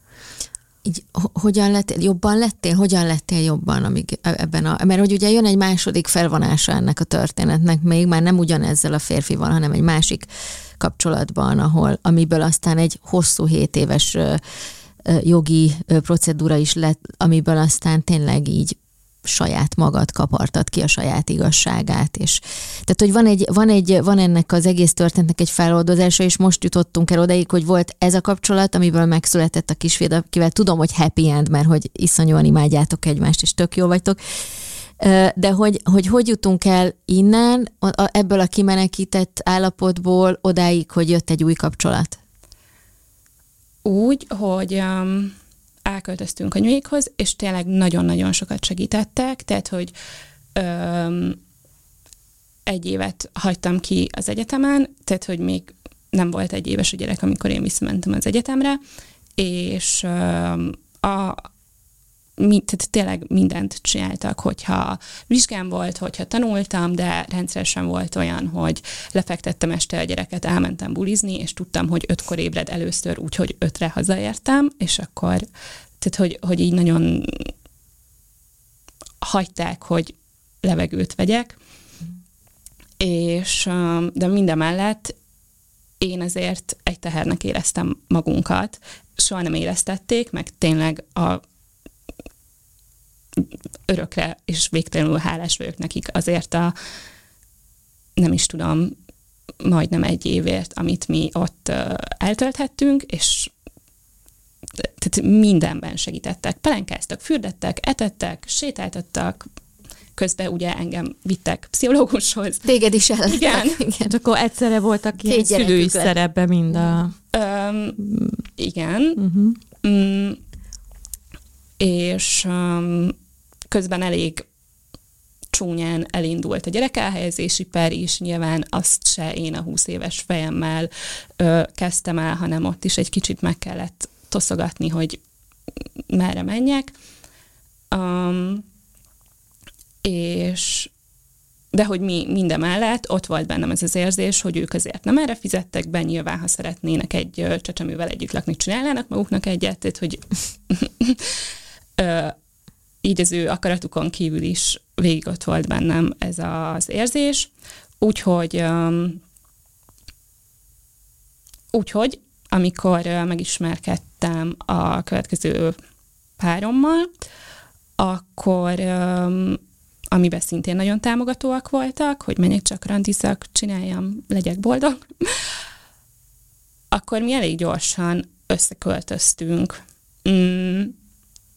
Így ho- hogyan lettél, jobban lettél? Hogyan lettél jobban amíg e- ebben a... Mert hogy ugye jön egy második felvonása ennek a történetnek még, már nem ugyanezzel a férfival, hanem egy másik kapcsolatban, ahol, amiből aztán egy hosszú hét éves jogi procedúra is lett, amiből aztán tényleg így saját magad kapartad ki a saját igazságát, és tehát, hogy van, egy, van, egy, van ennek az egész történetnek egy feloldozása, és most jutottunk el odaig, hogy volt ez a kapcsolat, amiből megszületett a kisfiad, akivel tudom, hogy happy end, mert hogy iszonyúan imádjátok egymást, és tök jó vagytok, de hogy, hogy hogy jutunk el innen, ebből a kimenekített állapotból odáig, hogy jött egy új kapcsolat? Úgy, hogy um, elköltöztünk anyuékhoz, és tényleg nagyon-nagyon sokat segítettek, tehát, hogy um, egy évet hagytam ki az egyetemen, tehát, hogy még nem volt egy éves a gyerek, amikor én visszamentem az egyetemre, és um, a, mi, tehát tényleg mindent csináltak, hogyha vizsgám volt, hogyha tanultam, de rendszeresen volt olyan, hogy lefektettem este a gyereket, elmentem bulizni, és tudtam, hogy ötkor ébred először, úgyhogy ötre hazaértem, és akkor, tehát hogy, hogy így nagyon hagyták, hogy levegőt vegyek, és de mindemellett én azért egy tehernek éreztem magunkat, soha nem éreztették, meg tényleg a örökre és végtelenül hálás vagyok nekik azért a nem is tudom, majdnem egy évért, amit mi ott eltölthettünk, és tehát mindenben segítettek. Pelenkáztak, fürdettek, etettek, sétáltattak, közben ugye engem vittek pszichológushoz. Téged is el. Igen. Igen. Hát akkor egyszerre voltak ilyen Két szülői gyerekük lett. szerepben mind a... Öm, igen, Uh-huh. Mm, és um, közben elég csúnyán elindult a gyerekelhelyezési per is, nyilván azt se én a 20 éves fejemmel ö, kezdtem el, hanem ott is egy kicsit meg kellett toszogatni, hogy merre menjek. Um, és de hogy mi mindemellett ott volt bennem ez az érzés, hogy ők azért nem erre fizettek be, nyilván, ha szeretnének egy csecsemővel együtt lakni, csinálnának maguknak egyet, tehát hogy így az ő akaratukon kívül is végig ott volt bennem ez az érzés. Úgyhogy úgyhogy, amikor megismerkedtem a következő párommal, akkor amiben szintén nagyon támogatóak voltak, hogy menjek csak randizak, csináljam, legyek boldog, akkor mi elég gyorsan összeköltöztünk.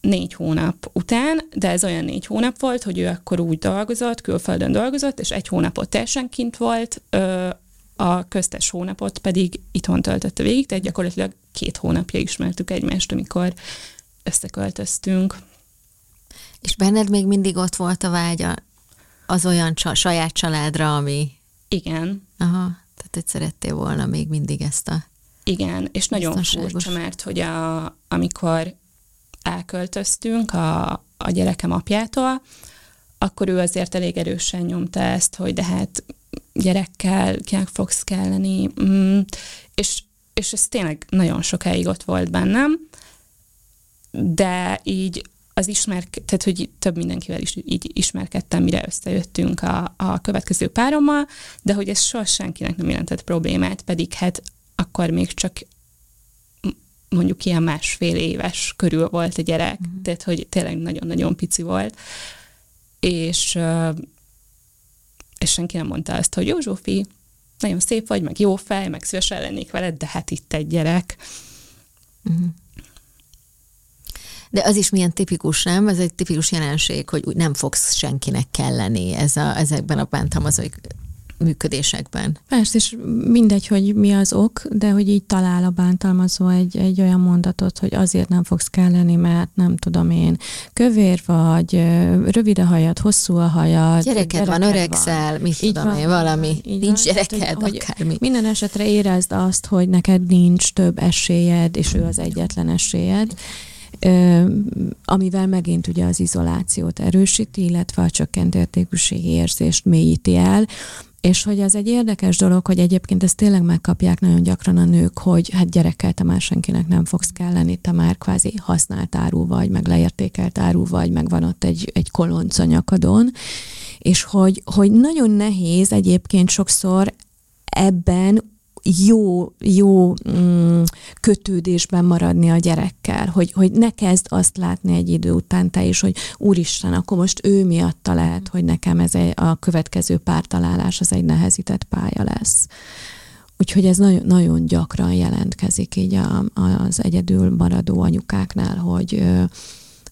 Négy hónap után, de ez olyan négy hónap volt, hogy ő akkor úgy dolgozott, külföldön dolgozott, és egy hónapot teljesen kint volt, a köztes hónapot pedig itthon töltötte végig, tehát gyakorlatilag két hónapja ismertük egymást, amikor összeköltöztünk. És benned még mindig ott volt a vágya az olyan csa- saját családra, ami... Igen. Aha, tehát hogy szerettél volna még mindig ezt a... Igen, és nagyon furcsa, mert hogy a, amikor elköltöztünk a, a gyerekem apjától, akkor ő azért elég erősen nyomta ezt, hogy de hát gyerekkel kinek fogsz kelleni, mm, és, és ez tényleg nagyon sokáig ott volt bennem, de így az ismer, tehát hogy több mindenkivel is így ismerkedtem, mire összejöttünk a, a következő párommal, de hogy ez soha senkinek nem jelentett problémát, pedig hát akkor még csak mondjuk ilyen másfél éves körül volt a gyerek, mm. tehát hogy tényleg nagyon-nagyon pici volt, és, és senki nem mondta azt, hogy jó Zsófi, nagyon szép vagy, meg jó fej, meg szívesen lennék veled, de hát itt egy gyerek. Uh-huh. De az is milyen tipikus, nem? Ez egy tipikus jelenség, hogy úgy nem fogsz senkinek kelleni ez a, ezekben a bántalmazói működésekben. Persze, és mindegy, hogy mi az ok, de hogy így talál a bántalmazó egy, egy olyan mondatot, hogy azért nem fogsz kelleni, mert nem tudom én, kövér vagy, rövid a hajad, hosszú a hajad. Gyereked van, gyereked öregszel, mit Így tudom van, én, valami. így Nincs van. Gyereked, hogy- akármi. Minden esetre érezd azt, hogy neked nincs több esélyed, és ő az egyetlen esélyed, amivel megint ugye az izolációt erősíti, illetve a csökkent értékűségi érzést mélyíti el, és hogy ez egy érdekes dolog, hogy egyébként ezt tényleg megkapják nagyon gyakran a nők, hogy hát gyerekkel te már senkinek nem fogsz kelleni, te már kvázi használt áru vagy, meg leértékelt áru vagy, meg van ott egy, egy kolonc a nyakadon, és hogy, hogy nagyon nehéz egyébként sokszor ebben jó, jó mm, kötődésben maradni a gyerekkel, hogy, hogy ne kezd azt látni egy idő után te is, hogy úristen, akkor most ő miatta lehet, hogy nekem ez egy, a következő pártalálás az egy nehezített pálya lesz. Úgyhogy ez nagyon, nagyon gyakran jelentkezik így a, az egyedül maradó anyukáknál, hogy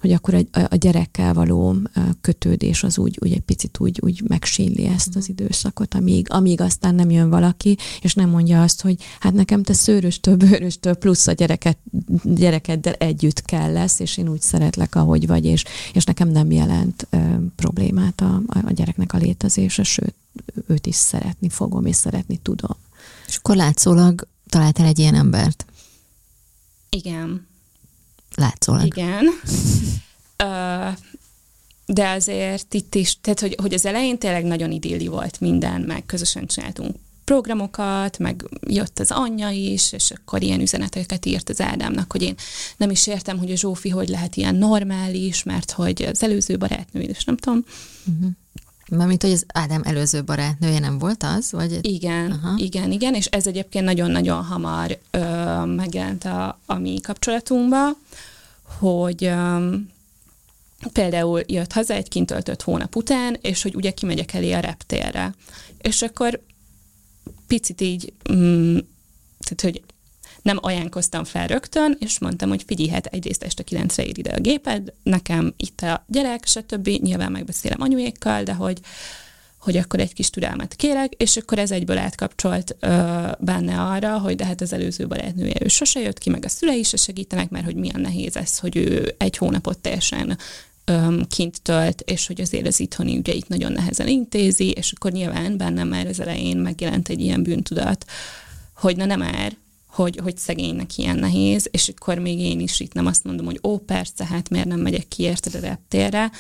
hogy akkor a, a gyerekkel való kötődés az úgy, úgy egy picit úgy, úgy megsínli ezt az időszakot, amíg, amíg aztán nem jön valaki, és nem mondja azt, hogy hát nekem te szőröstől, bőröstől plusz a gyereket, gyerekeddel együtt kell lesz, és én úgy szeretlek, ahogy vagy, és, és nekem nem jelent ö, problémát a, a, a gyereknek a létezése, sőt, őt is szeretni fogom, és szeretni tudom. És akkor látszólag találtál egy ilyen embert. Igen. Látszólag. Igen. De azért itt is, tehát hogy, hogy az elején tényleg nagyon idilli volt minden, meg közösen csináltunk programokat, meg jött az anyja is, és akkor ilyen üzeneteket írt az Ádámnak, hogy én nem is értem, hogy a Zsófi hogy lehet ilyen normális, mert hogy az előző barátnő, és nem tudom. Uh-huh. Mármint, hogy az Ádám előző barátnője nem volt az? Vagy... Igen, Aha. Igen, igen, és ez egyébként nagyon-nagyon hamar ö, megjelent a, a mi kapcsolatunkba, hogy ö, például jött haza egy kint töltött hónap után, és hogy ugye kimegyek elé a reptérre. És akkor picit így, mm, tehát hogy nem ajánlkoztam fel rögtön, és mondtam, hogy figyelj, hát egyrészt este kilencre ér ide a géped, nekem itt a gyerek, stb. Nyilván megbeszélem anyuékkal, de hogy, hogy akkor egy kis türelmet kérek, és akkor ez egyből átkapcsolt ö, benne arra, hogy de hát az előző barátnője ő sose jött ki, meg a szülei se segítenek, mert hogy milyen nehéz ez, hogy ő egy hónapot teljesen öm, kint tölt, és hogy azért az itthoni ügyeit nagyon nehezen intézi, és akkor nyilván bennem már az elején megjelent egy ilyen bűntudat, hogy na nem már, hogy, hogy szegénynek ilyen nehéz, és akkor még én is itt nem azt mondom, hogy ó, persze, hát miért nem megyek ki érted a reptérre.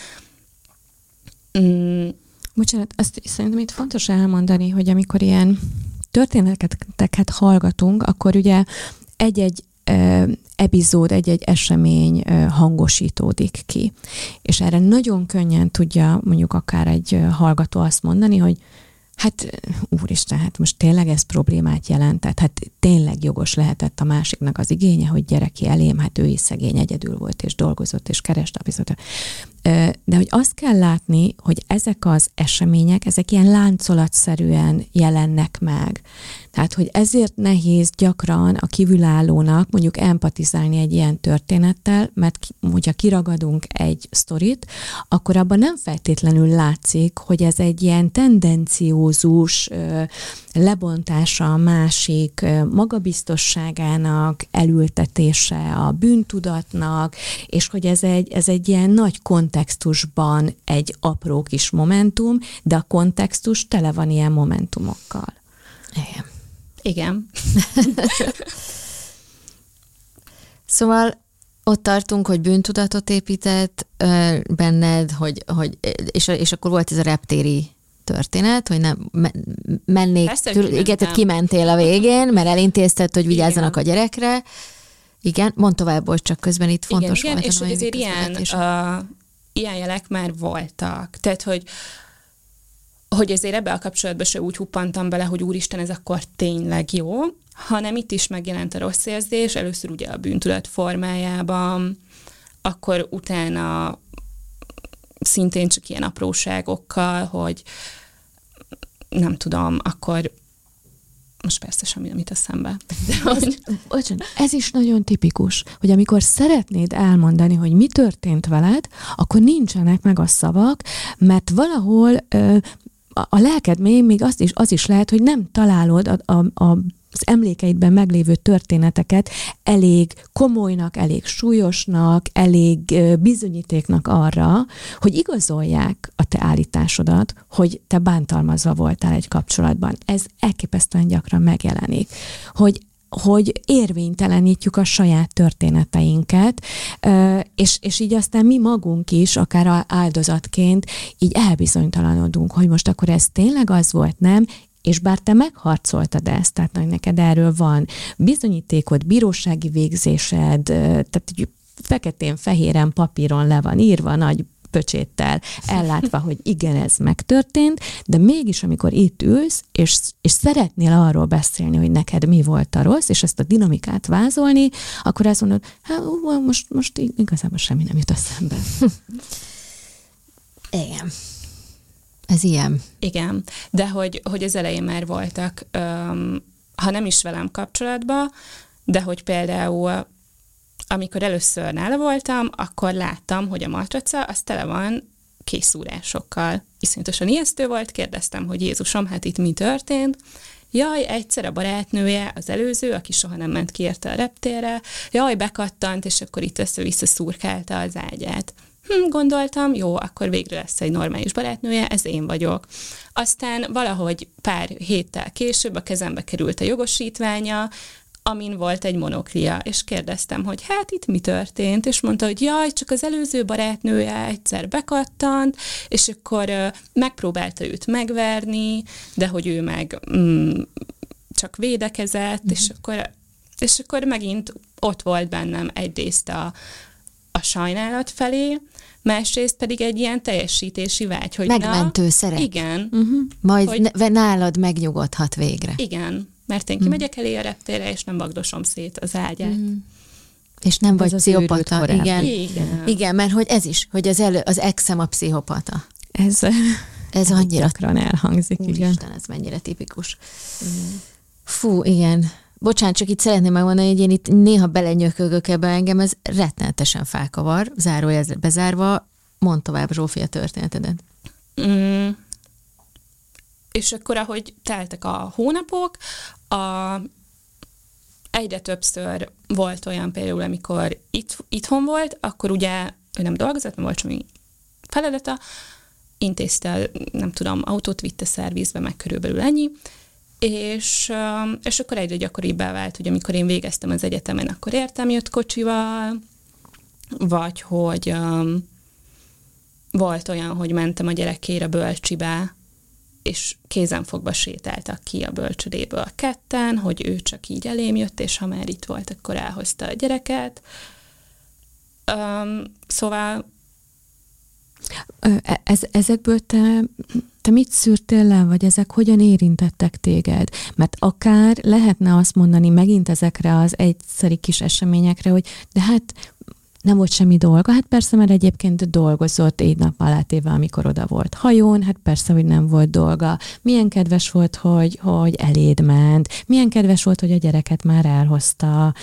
Mm, Bocsánat, azt szerintem itt fontos elmondani, hogy amikor ilyen történeteket hallgatunk, akkor ugye egy-egy epizód, egy-egy esemény hangosítódik ki. És erre nagyon könnyen tudja mondjuk akár egy hallgató azt mondani, hogy hát úristen, hát most tényleg ez problémát jelentett, hát tényleg jogos lehetett a másiknak az igénye, hogy gyereki elém, hát ő is szegény egyedül volt, és dolgozott, és kereste a bizonyos. De hogy azt kell látni, hogy ezek az események, ezek ilyen láncolatszerűen jelennek meg. Tehát, hogy ezért nehéz gyakran a kívülállónak mondjuk empatizálni egy ilyen történettel, mert hogyha kiragadunk egy sztorit, akkor abban nem feltétlenül látszik, hogy ez egy ilyen tendenciózus lebontása a másik magabiztosságának, elültetése a bűntudatnak, és hogy ez egy, ez egy ilyen nagy kontextusban egy apró kis momentum, de a kontextus tele van ilyen momentumokkal. Igen. Igen. szóval ott tartunk, hogy bűntudatot épített benned, hogy, hogy és, és akkor volt ez a reptéri történet, hogy nem mennék, Persze, tül, igen, tehát kimentél a végén, mert elintézted, hogy vigyázzanak igen. a gyerekre. Igen, mondd tovább, hogy csak közben itt fontos igen, volt. Igen, és hogy azért ilyen, uh, ilyen jelek már voltak. Tehát, hogy hogy ezért ebbe a kapcsolatban se úgy huppantam bele, hogy úristen, ez akkor tényleg jó, hanem itt is megjelent a rossz érzés, először ugye a bűntudat formájában, akkor utána szintén csak ilyen apróságokkal, hogy nem tudom, akkor most persze semmi nem a szembe. De hogy... Bocsán, ez is nagyon tipikus, hogy amikor szeretnéd elmondani, hogy mi történt veled, akkor nincsenek meg a szavak, mert valahol ö, a lelked mélyén még azt is, az is lehet, hogy nem találod a, a, a az emlékeidben meglévő történeteket elég komolynak, elég súlyosnak, elég bizonyítéknak arra, hogy igazolják a te állításodat, hogy te bántalmazva voltál egy kapcsolatban. Ez elképesztően gyakran megjelenik. Hogy hogy érvénytelenítjük a saját történeteinket, és, és így aztán mi magunk is, akár áldozatként, így elbizonytalanodunk, hogy most akkor ez tényleg az volt, nem, és bár te megharcoltad ezt, tehát neked erről van bizonyítékod, bírósági végzésed, tehát feketén-fehéren papíron le van írva, nagy pöcséttel ellátva, hogy igen, ez megtörtént, de mégis, amikor itt ülsz, és, és szeretnél arról beszélni, hogy neked mi volt a rossz, és ezt a dinamikát vázolni, akkor azt mondod, hát most, most igazából semmi nem jut eszembe. Igen. Ez ilyen. Igen, de hogy, hogy az elején már voltak, öm, ha nem is velem kapcsolatban, de hogy például amikor először nála voltam, akkor láttam, hogy a matraca az tele van készúrásokkal. Iszonyatosan ijesztő volt, kérdeztem, hogy Jézusom, hát itt mi történt? Jaj, egyszer a barátnője, az előző, aki soha nem ment ki érte a reptérre, jaj, bekattant, és akkor itt össze-vissza szurkálta az ágyát. Hm, gondoltam, jó, akkor végre lesz egy normális barátnője, ez én vagyok. Aztán valahogy pár héttel később a kezembe került a jogosítványa, amin volt egy monoklia, és kérdeztem, hogy hát itt mi történt, és mondta, hogy jaj, csak az előző barátnője egyszer bekattant, és akkor megpróbálta őt megverni, de hogy ő meg mm, csak védekezett, mm-hmm. és akkor és akkor megint ott volt bennem egyrészt a sajnálat felé, másrészt pedig egy ilyen teljesítési vágy, hogy Megmentő na, szeret. Igen. Uh-huh. Majd hogy, nálad megnyugodhat végre. Igen, mert én kimegyek elé a reptére, és nem vagdosom szét az ágyát. Mm. És nem vagy pszichopata. Igen. Igen. Igen, mert hogy ez is, hogy az, elő, az exem a pszichopata. Ez, ez annyira... Gyakran elhangzik, Úristen, igen. ez mennyire tipikus. Mm. Fú, igen. Bocsánat, csak itt szeretném megmondani, hogy én itt néha belenyökögök ebbe engem, ez rettenetesen felkavar, zárójelzet bezárva, mondd tovább Zsófi a történetedet. Mm, és akkor, ahogy teltek a hónapok, a, egyre többször volt olyan például, amikor itt, itthon volt, akkor ugye ő nem dolgozott, mert volt semmi feladata, intézte, nem tudom, autót vitte szervizbe, meg körülbelül ennyi, és, és akkor egyre gyakoribbá vált, hogy amikor én végeztem az egyetemen, akkor értem jött kocsival, vagy hogy um, volt olyan, hogy mentem a gyerekére bölcsibe, és kézenfogva sétáltak ki a bölcsödéből ketten, hogy ő csak így elém jött, és ha már itt volt, akkor elhozta a gyereket. Um, szóval... E, ez, ezekből te, te mit szűrtél le, vagy ezek hogyan érintettek téged? Mert akár lehetne azt mondani megint ezekre az egyszeri kis eseményekre, hogy de hát nem volt semmi dolga, hát persze, mert egyébként dolgozott egy nap alátéve, amikor oda volt hajón, hát persze, hogy nem volt dolga. Milyen kedves volt, hogy, hogy eléd ment, milyen kedves volt, hogy a gyereket már elhozta.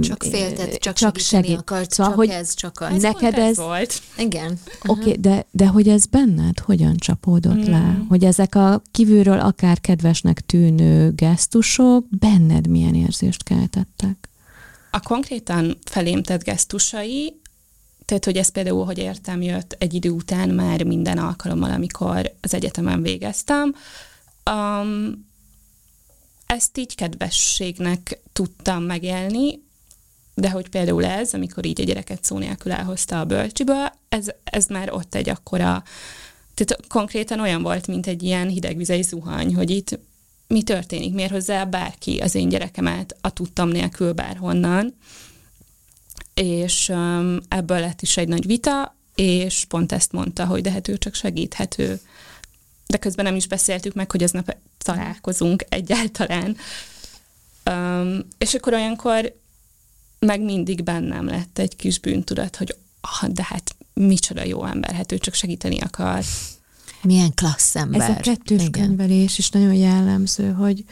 Csak féltet, csak, csak segít. Akart, szóval, csak hogy ez, csak az. Neked ez, ez volt. Igen. Oké, okay, de, de hogy ez benned hogyan csapódott mm. le? Hogy ezek a kívülről akár kedvesnek tűnő gesztusok benned milyen érzést keltettek? A konkrétan felém tett gesztusai, tehát, hogy ez például, hogy értem, jött egy idő után már minden alkalommal, amikor az egyetemen végeztem, um, ezt így kedvességnek tudtam megélni, de hogy például ez, amikor így a gyereket szó nélkül elhozta a bölcsibe, ez, ez már ott egy akkora, tehát konkrétan olyan volt, mint egy ilyen hidegvizei zuhany, hogy itt mi történik, miért hozzá bárki az én gyerekemet a tudtam nélkül bárhonnan. És um, ebből lett is egy nagy vita, és pont ezt mondta, hogy de hát ő csak segíthető. De közben nem is beszéltük meg, hogy aznap találkozunk egyáltalán. Um, és akkor olyankor meg mindig bennem lett egy kis bűntudat, hogy ah, de hát micsoda jó ember, hát ő csak segíteni akar. Milyen klassz ember. Ez a kettős Igen. könyvelés is nagyon jellemző, hogy,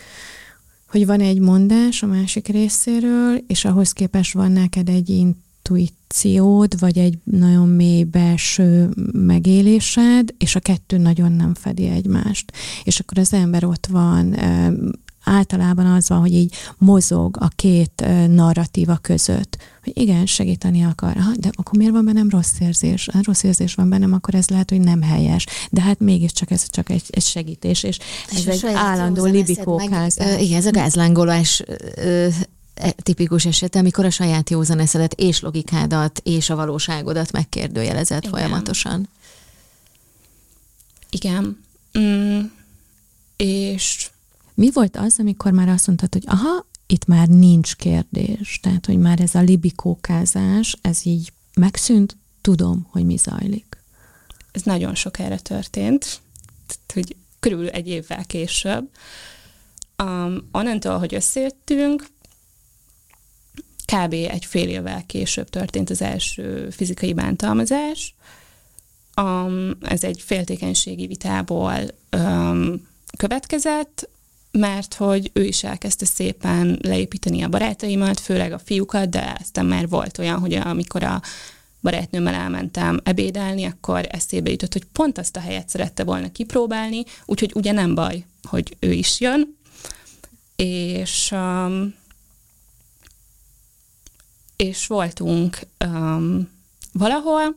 hogy van egy mondás a másik részéről, és ahhoz képest van neked egy intuíciód, vagy egy nagyon mély belső megélésed, és a kettő nagyon nem fedi egymást. És akkor az ember ott van általában az van, hogy így mozog a két narratíva között, hogy igen, segíteni akar, ha, de akkor miért van bennem rossz érzés? Ha rossz érzés van bennem, akkor ez lehet, hogy nem helyes. De hát mégiscsak ez csak egy, egy segítés, és, és ez egy állandó libikókázás. Igen, ez a gázlángolás e, tipikus eset, amikor a saját józaneszedet és logikádat és a valóságodat megkérdőjelezett Igen. folyamatosan. Igen. Mm. És mi volt az, amikor már azt mondtad, hogy aha, itt már nincs kérdés, tehát, hogy már ez a libikókázás, ez így megszűnt, tudom, hogy mi zajlik. Ez nagyon sok erre történt, hogy körülbelül egy évvel később. Um, onnantól, hogy összejöttünk, kb. egy fél évvel később történt az első fizikai bántalmazás. Um, ez egy féltékenységi vitából um, következett, mert hogy ő is elkezdte szépen leépíteni a barátaimat, főleg a fiúkat, de aztán már volt olyan, hogy amikor a barátnőmmel elmentem ebédelni, akkor eszébe jutott, hogy pont azt a helyet szerette volna kipróbálni, úgyhogy ugye nem baj, hogy ő is jön. És um, és voltunk um, valahol,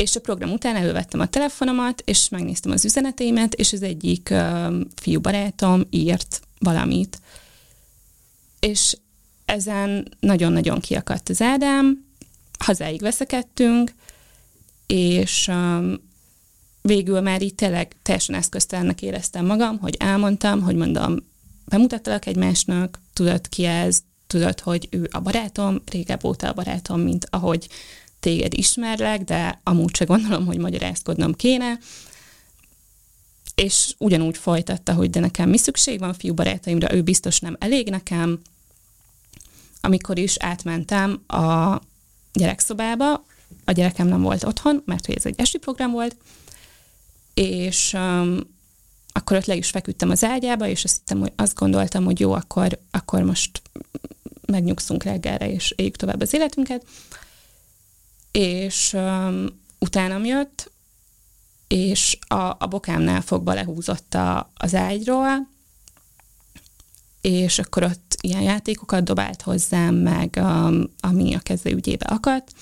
és a program után elővettem a telefonomat, és megnéztem az üzeneteimet, és az egyik uh, fiú barátom írt valamit. És ezen nagyon-nagyon kiakadt az Ádám, hazáig veszekedtünk, és um, végül már így tényleg teljesen eszköztelennek éreztem magam, hogy elmondtam, hogy mondom, bemutattalak egymásnak, tudod ki ez, tudod, hogy ő a barátom, régebb óta a barátom, mint ahogy téged ismerlek, de amúgy se gondolom, hogy magyarázkodnom kéne. És ugyanúgy folytatta, hogy de nekem mi szükség van fiú barátaimra, ő biztos nem elég nekem. Amikor is átmentem a gyerekszobába, a gyerekem nem volt otthon, mert hogy ez egy esti program volt, és um, akkor ott le is feküdtem az ágyába, és azt, hittem, hogy azt gondoltam, hogy jó, akkor, akkor most megnyugszunk reggelre, és éljük tovább az életünket és um, utánam jött, és a, a bokámnál fogva lehúzott a, az ágyról, és akkor ott ilyen játékokat dobált hozzám, meg um, ami a kezdő ügyébe akadt,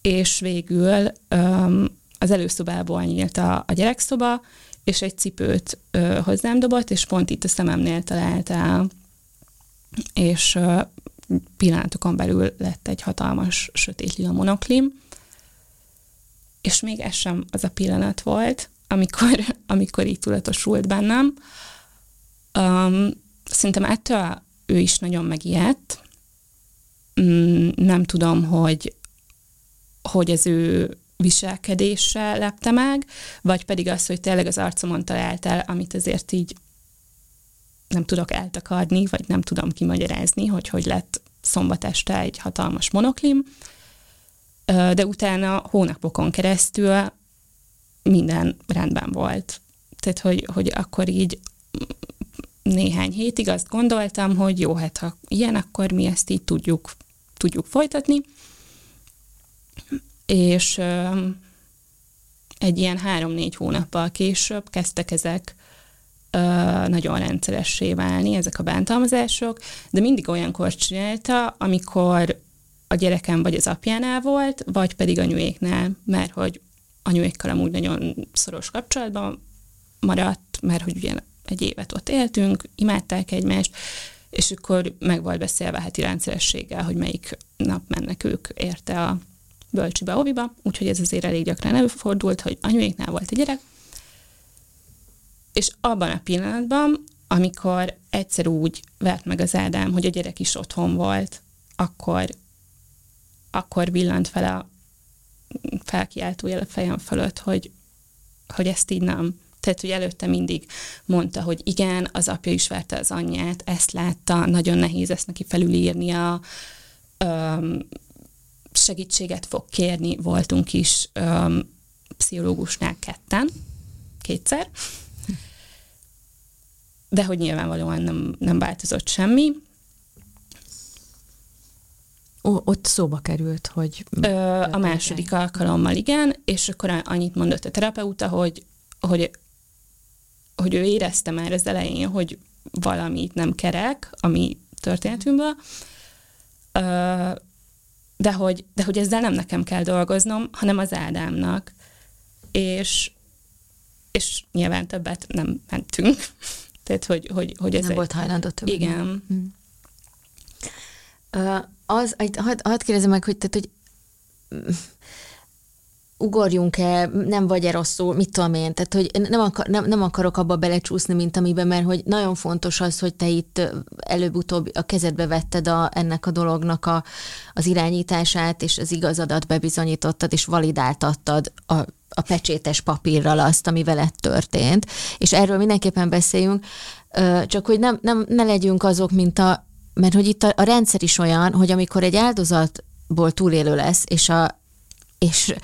és végül um, az előszobából nyílt a, a gyerekszoba, és egy cipőt ö, hozzám dobott, és pont itt a szememnél talált el, és ö, pillanatokon belül lett egy hatalmas sötét lila monoklim, és még ez sem az a pillanat volt, amikor, amikor így tudatosult bennem. Um, szerintem ettől ő is nagyon megijedt. Um, nem tudom, hogy, hogy az ő viselkedése lepte meg, vagy pedig az, hogy tényleg az arcomon talált el, amit azért így nem tudok eltakarni, vagy nem tudom kimagyarázni, hogy hogy lett szombat este egy hatalmas monoklim, de utána hónapokon keresztül minden rendben volt. Tehát, hogy, hogy akkor így néhány hétig azt gondoltam, hogy jó, hát ha ilyen, akkor mi ezt így tudjuk, tudjuk folytatni. És egy ilyen három-négy hónappal később kezdtek ezek nagyon rendszeressé válni, ezek a bántalmazások, de mindig olyankor csinálta, amikor a gyerekem vagy az apjánál volt, vagy pedig anyuéknál, mert hogy anyuékkal amúgy nagyon szoros kapcsolatban maradt, mert hogy ugye egy évet ott éltünk, imádták egymást, és akkor meg volt beszélve heti rendszerességgel, hogy melyik nap mennek ők érte a bölcsibe, oviba, úgyhogy ez azért elég gyakran előfordult, hogy anyuéknál volt a gyerek, és abban a pillanatban, amikor egyszer úgy vert meg az Ádám, hogy a gyerek is otthon volt, akkor, akkor villant fel a felkiáltójel a fejem fölött, hogy, hogy ezt így nem. Tehát, hogy előtte mindig mondta, hogy igen, az apja is verte az anyját, ezt látta, nagyon nehéz ezt neki felülírnia, öm, segítséget fog kérni, voltunk is öm, pszichológusnál ketten, kétszer, de hogy nyilvánvalóan nem, nem változott semmi. O, ott szóba került, hogy... Ö, a második alkalommal igen, és akkor annyit mondott a terapeuta, hogy, hogy, hogy ő érezte már az elején, hogy valamit nem kerek, ami történetünkből, ö, de hogy, de hogy ezzel nem nekem kell dolgoznom, hanem az Ádámnak. És, és nyilván többet nem mentünk. Tehát, hogy, hogy, hogy ez Nem egy... volt hajlandó többet. Igen. Mm. Uh, az, hadd had kérdezem meg, hogy, tehát, hogy ugorjunk-e, nem vagy-e rosszul, mit tudom én, tehát hogy nem, akar, nem, nem akarok abba belecsúszni, mint amiben, mert hogy nagyon fontos az, hogy te itt előbb-utóbb a kezedbe vetted a, ennek a dolognak a, az irányítását, és az igazadat bebizonyítottad, és validáltattad a, a pecsétes papírral azt, ami veled történt, és erről mindenképpen beszéljünk, csak hogy nem, nem, ne legyünk azok, mint a, mert hogy itt a, a rendszer is olyan, hogy amikor egy áldozatból túlélő lesz, és a és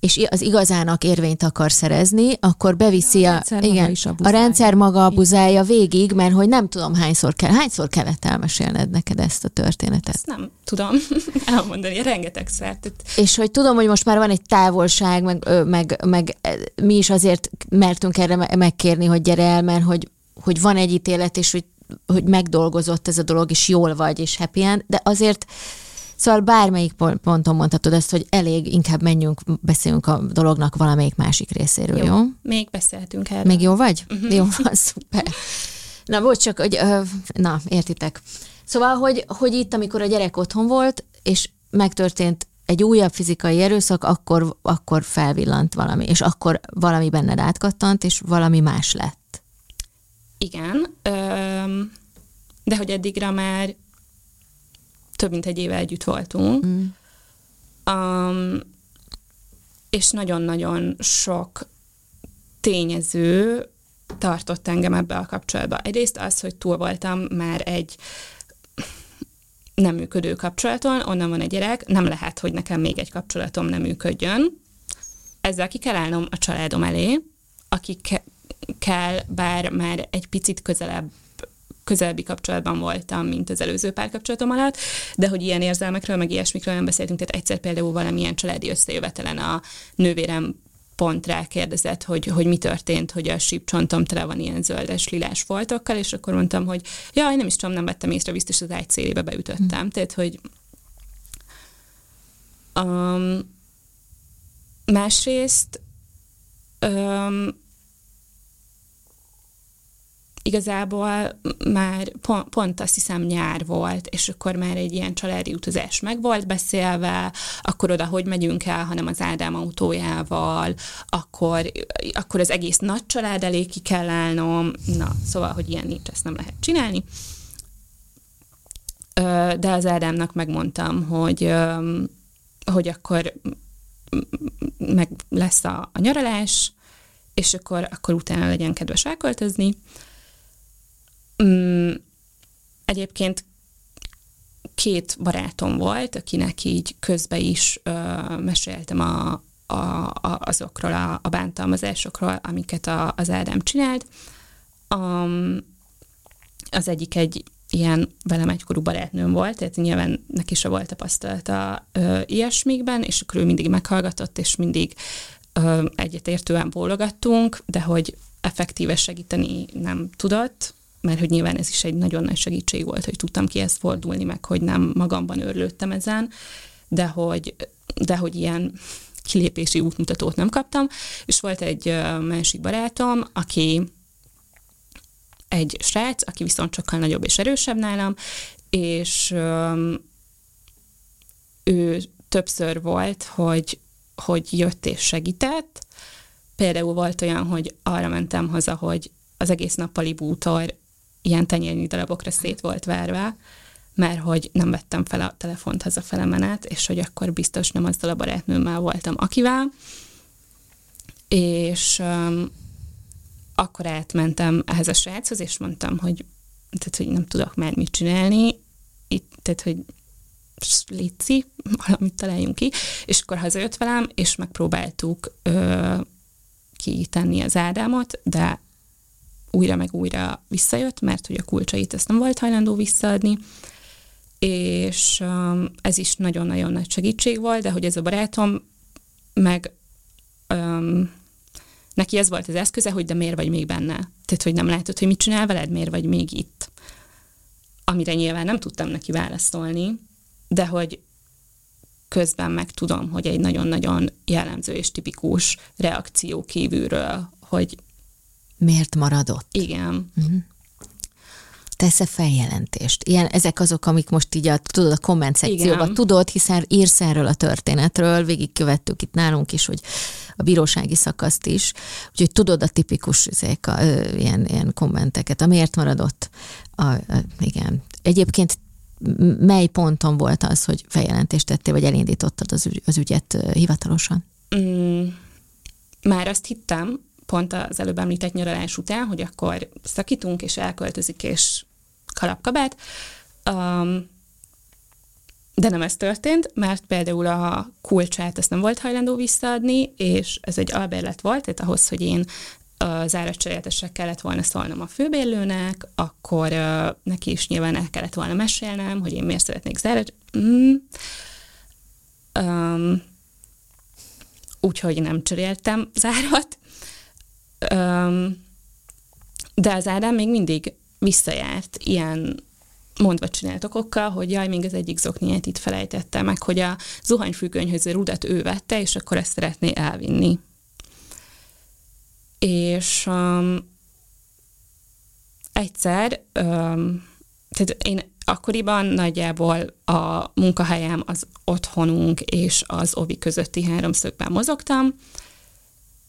és az igazának érvényt akar szerezni, akkor beviszi a, a, igen, a rendszer maga abuzálja végig, mert hogy nem tudom hányszor kell, hányszor kellett elmesélned neked ezt a történetet. Ezt nem tudom elmondani, rengeteg szert. És hogy tudom, hogy most már van egy távolság, meg, meg, meg mi is azért mertünk erre megkérni, hogy gyere el, mert hogy, hogy van egy ítélet, és hogy, hogy megdolgozott ez a dolog, és jól vagy, és happy end, de azért Szóval bármelyik ponton mondhatod ezt, hogy elég, inkább menjünk, beszéljünk a dolognak valamelyik másik részéről, jó? jó? Még beszélhetünk erről. Még jó vagy? Uh-huh. Jó van, szuper. Na, bocs, csak, hogy, na, értitek. Szóval, hogy, hogy itt, amikor a gyerek otthon volt, és megtörtént egy újabb fizikai erőszak, akkor, akkor felvillant valami, és akkor valami benned átkattant, és valami más lett. Igen, de hogy eddigra már több mint egy éve együtt voltunk. Mm. Um, és nagyon-nagyon sok tényező tartott engem ebbe a kapcsolatba. Egyrészt az, hogy túl voltam már egy nem működő kapcsolaton, onnan van egy gyerek, nem lehet, hogy nekem még egy kapcsolatom nem működjön. Ezzel ki kell állnom a családom elé, akikkel bár már egy picit közelebb közelebbi kapcsolatban voltam, mint az előző párkapcsolatom alatt, de hogy ilyen érzelmekről, meg ilyesmikről nem beszéltünk, tehát egyszer például valamilyen családi összejövetelen a nővérem pont rákérdezett, hogy, hogy mi történt, hogy a sípcsontom tele van ilyen zöldes, lilás foltokkal, és akkor mondtam, hogy jaj, nem is tudom, nem vettem észre, biztos az ágy szélébe beütöttem. Mm. Tehát, hogy um, másrészt um, igazából már pont, pont azt hiszem nyár volt, és akkor már egy ilyen családi utazás meg volt beszélve, akkor oda hogy megyünk el, hanem az Ádám autójával, akkor, akkor az egész nagy család elé ki kell állnom, na, szóval, hogy ilyen nincs, ezt nem lehet csinálni. De az Ádámnak megmondtam, hogy, hogy akkor meg lesz a, a nyaralás, és akkor, akkor utána legyen kedves elköltözni. Mm, egyébként két barátom volt, akinek így közbe is ö, meséltem a, a, a, azokról a, a bántalmazásokról, amiket a, az Ádám csinált. Um, az egyik egy ilyen velem egykorú barátnőm volt, tehát nyilván neki se volt tapasztalata ö, ilyesmikben, és akkor ő mindig meghallgatott, és mindig ö, egyetértően bólogattunk, de hogy effektíve segíteni nem tudott, mert hogy nyilván ez is egy nagyon nagy segítség volt, hogy tudtam kihez fordulni, meg hogy nem magamban örlődtem ezen, de hogy, de hogy ilyen kilépési útmutatót nem kaptam, és volt egy másik barátom, aki egy srác, aki viszont sokkal nagyobb és erősebb nálam, és ő többször volt, hogy, hogy jött és segített. Például volt olyan, hogy arra mentem haza, hogy az egész nappali bútor ilyen tenyérnyi darabokra szét volt verve, mert hogy nem vettem fel a telefont hazafele menet, és hogy akkor biztos nem azzal a barátnőmmel voltam, akivel. És um, akkor átmentem ehhez a sráchoz, és mondtam, hogy, tehát, hogy nem tudok már mit csinálni, itt, tehát, hogy léci, valamit találjunk ki, és akkor hazajött velem, és megpróbáltuk ö, kitenni az Ádámot, de újra meg újra visszajött, mert hogy a kulcsait ezt nem volt hajlandó visszaadni, és um, ez is nagyon-nagyon nagy segítség volt, de hogy ez a barátom meg um, neki ez volt az eszköze, hogy de miért vagy még benne? Tehát, hogy nem látod, hogy mit csinál veled, miért vagy még itt? Amire nyilván nem tudtam neki válaszolni, de hogy közben meg tudom, hogy egy nagyon-nagyon jellemző és tipikus reakció kívülről, hogy Miért maradott? Igen. Uh-huh. Tesz-e feljelentést? Ilyen, ezek azok, amik most így a, tudod, a komment szekcióban tudod, hiszen írsz erről a történetről, végigkövettük itt nálunk is, hogy a bírósági szakaszt is, úgyhogy tudod a tipikus ezek a, ö, ilyen, ilyen kommenteket, amiért maradott. A, a, igen. Egyébként mely ponton volt az, hogy feljelentést tettél, vagy elindítottad az, ügy, az ügyet hivatalosan? Mm, már azt hittem, pont az előbb említett nyaralás után, hogy akkor szakítunk, és elköltözik, és kalapkabát. Um, de nem ez történt, mert például a kulcsát ezt nem volt hajlandó visszaadni, és ez egy albérlet volt, tehát ahhoz, hogy én az áratcseréltesre kellett volna szólnom a főbérlőnek, akkor uh, neki is nyilván el kellett volna mesélnem, hogy én miért szeretnék zárat. Mm. Um, úgyhogy nem cseréltem zárat, de az Ádám még mindig visszajárt ilyen mondva csinált okokkal, hogy jaj, még az egyik zokniát itt felejtette meg, hogy a zuhanyfüggönyhöz a rudat ő vette, és akkor ezt szeretné elvinni. És um, egyszer, um, tehát én akkoriban nagyjából a munkahelyem, az otthonunk és az ovi közötti háromszögben mozogtam,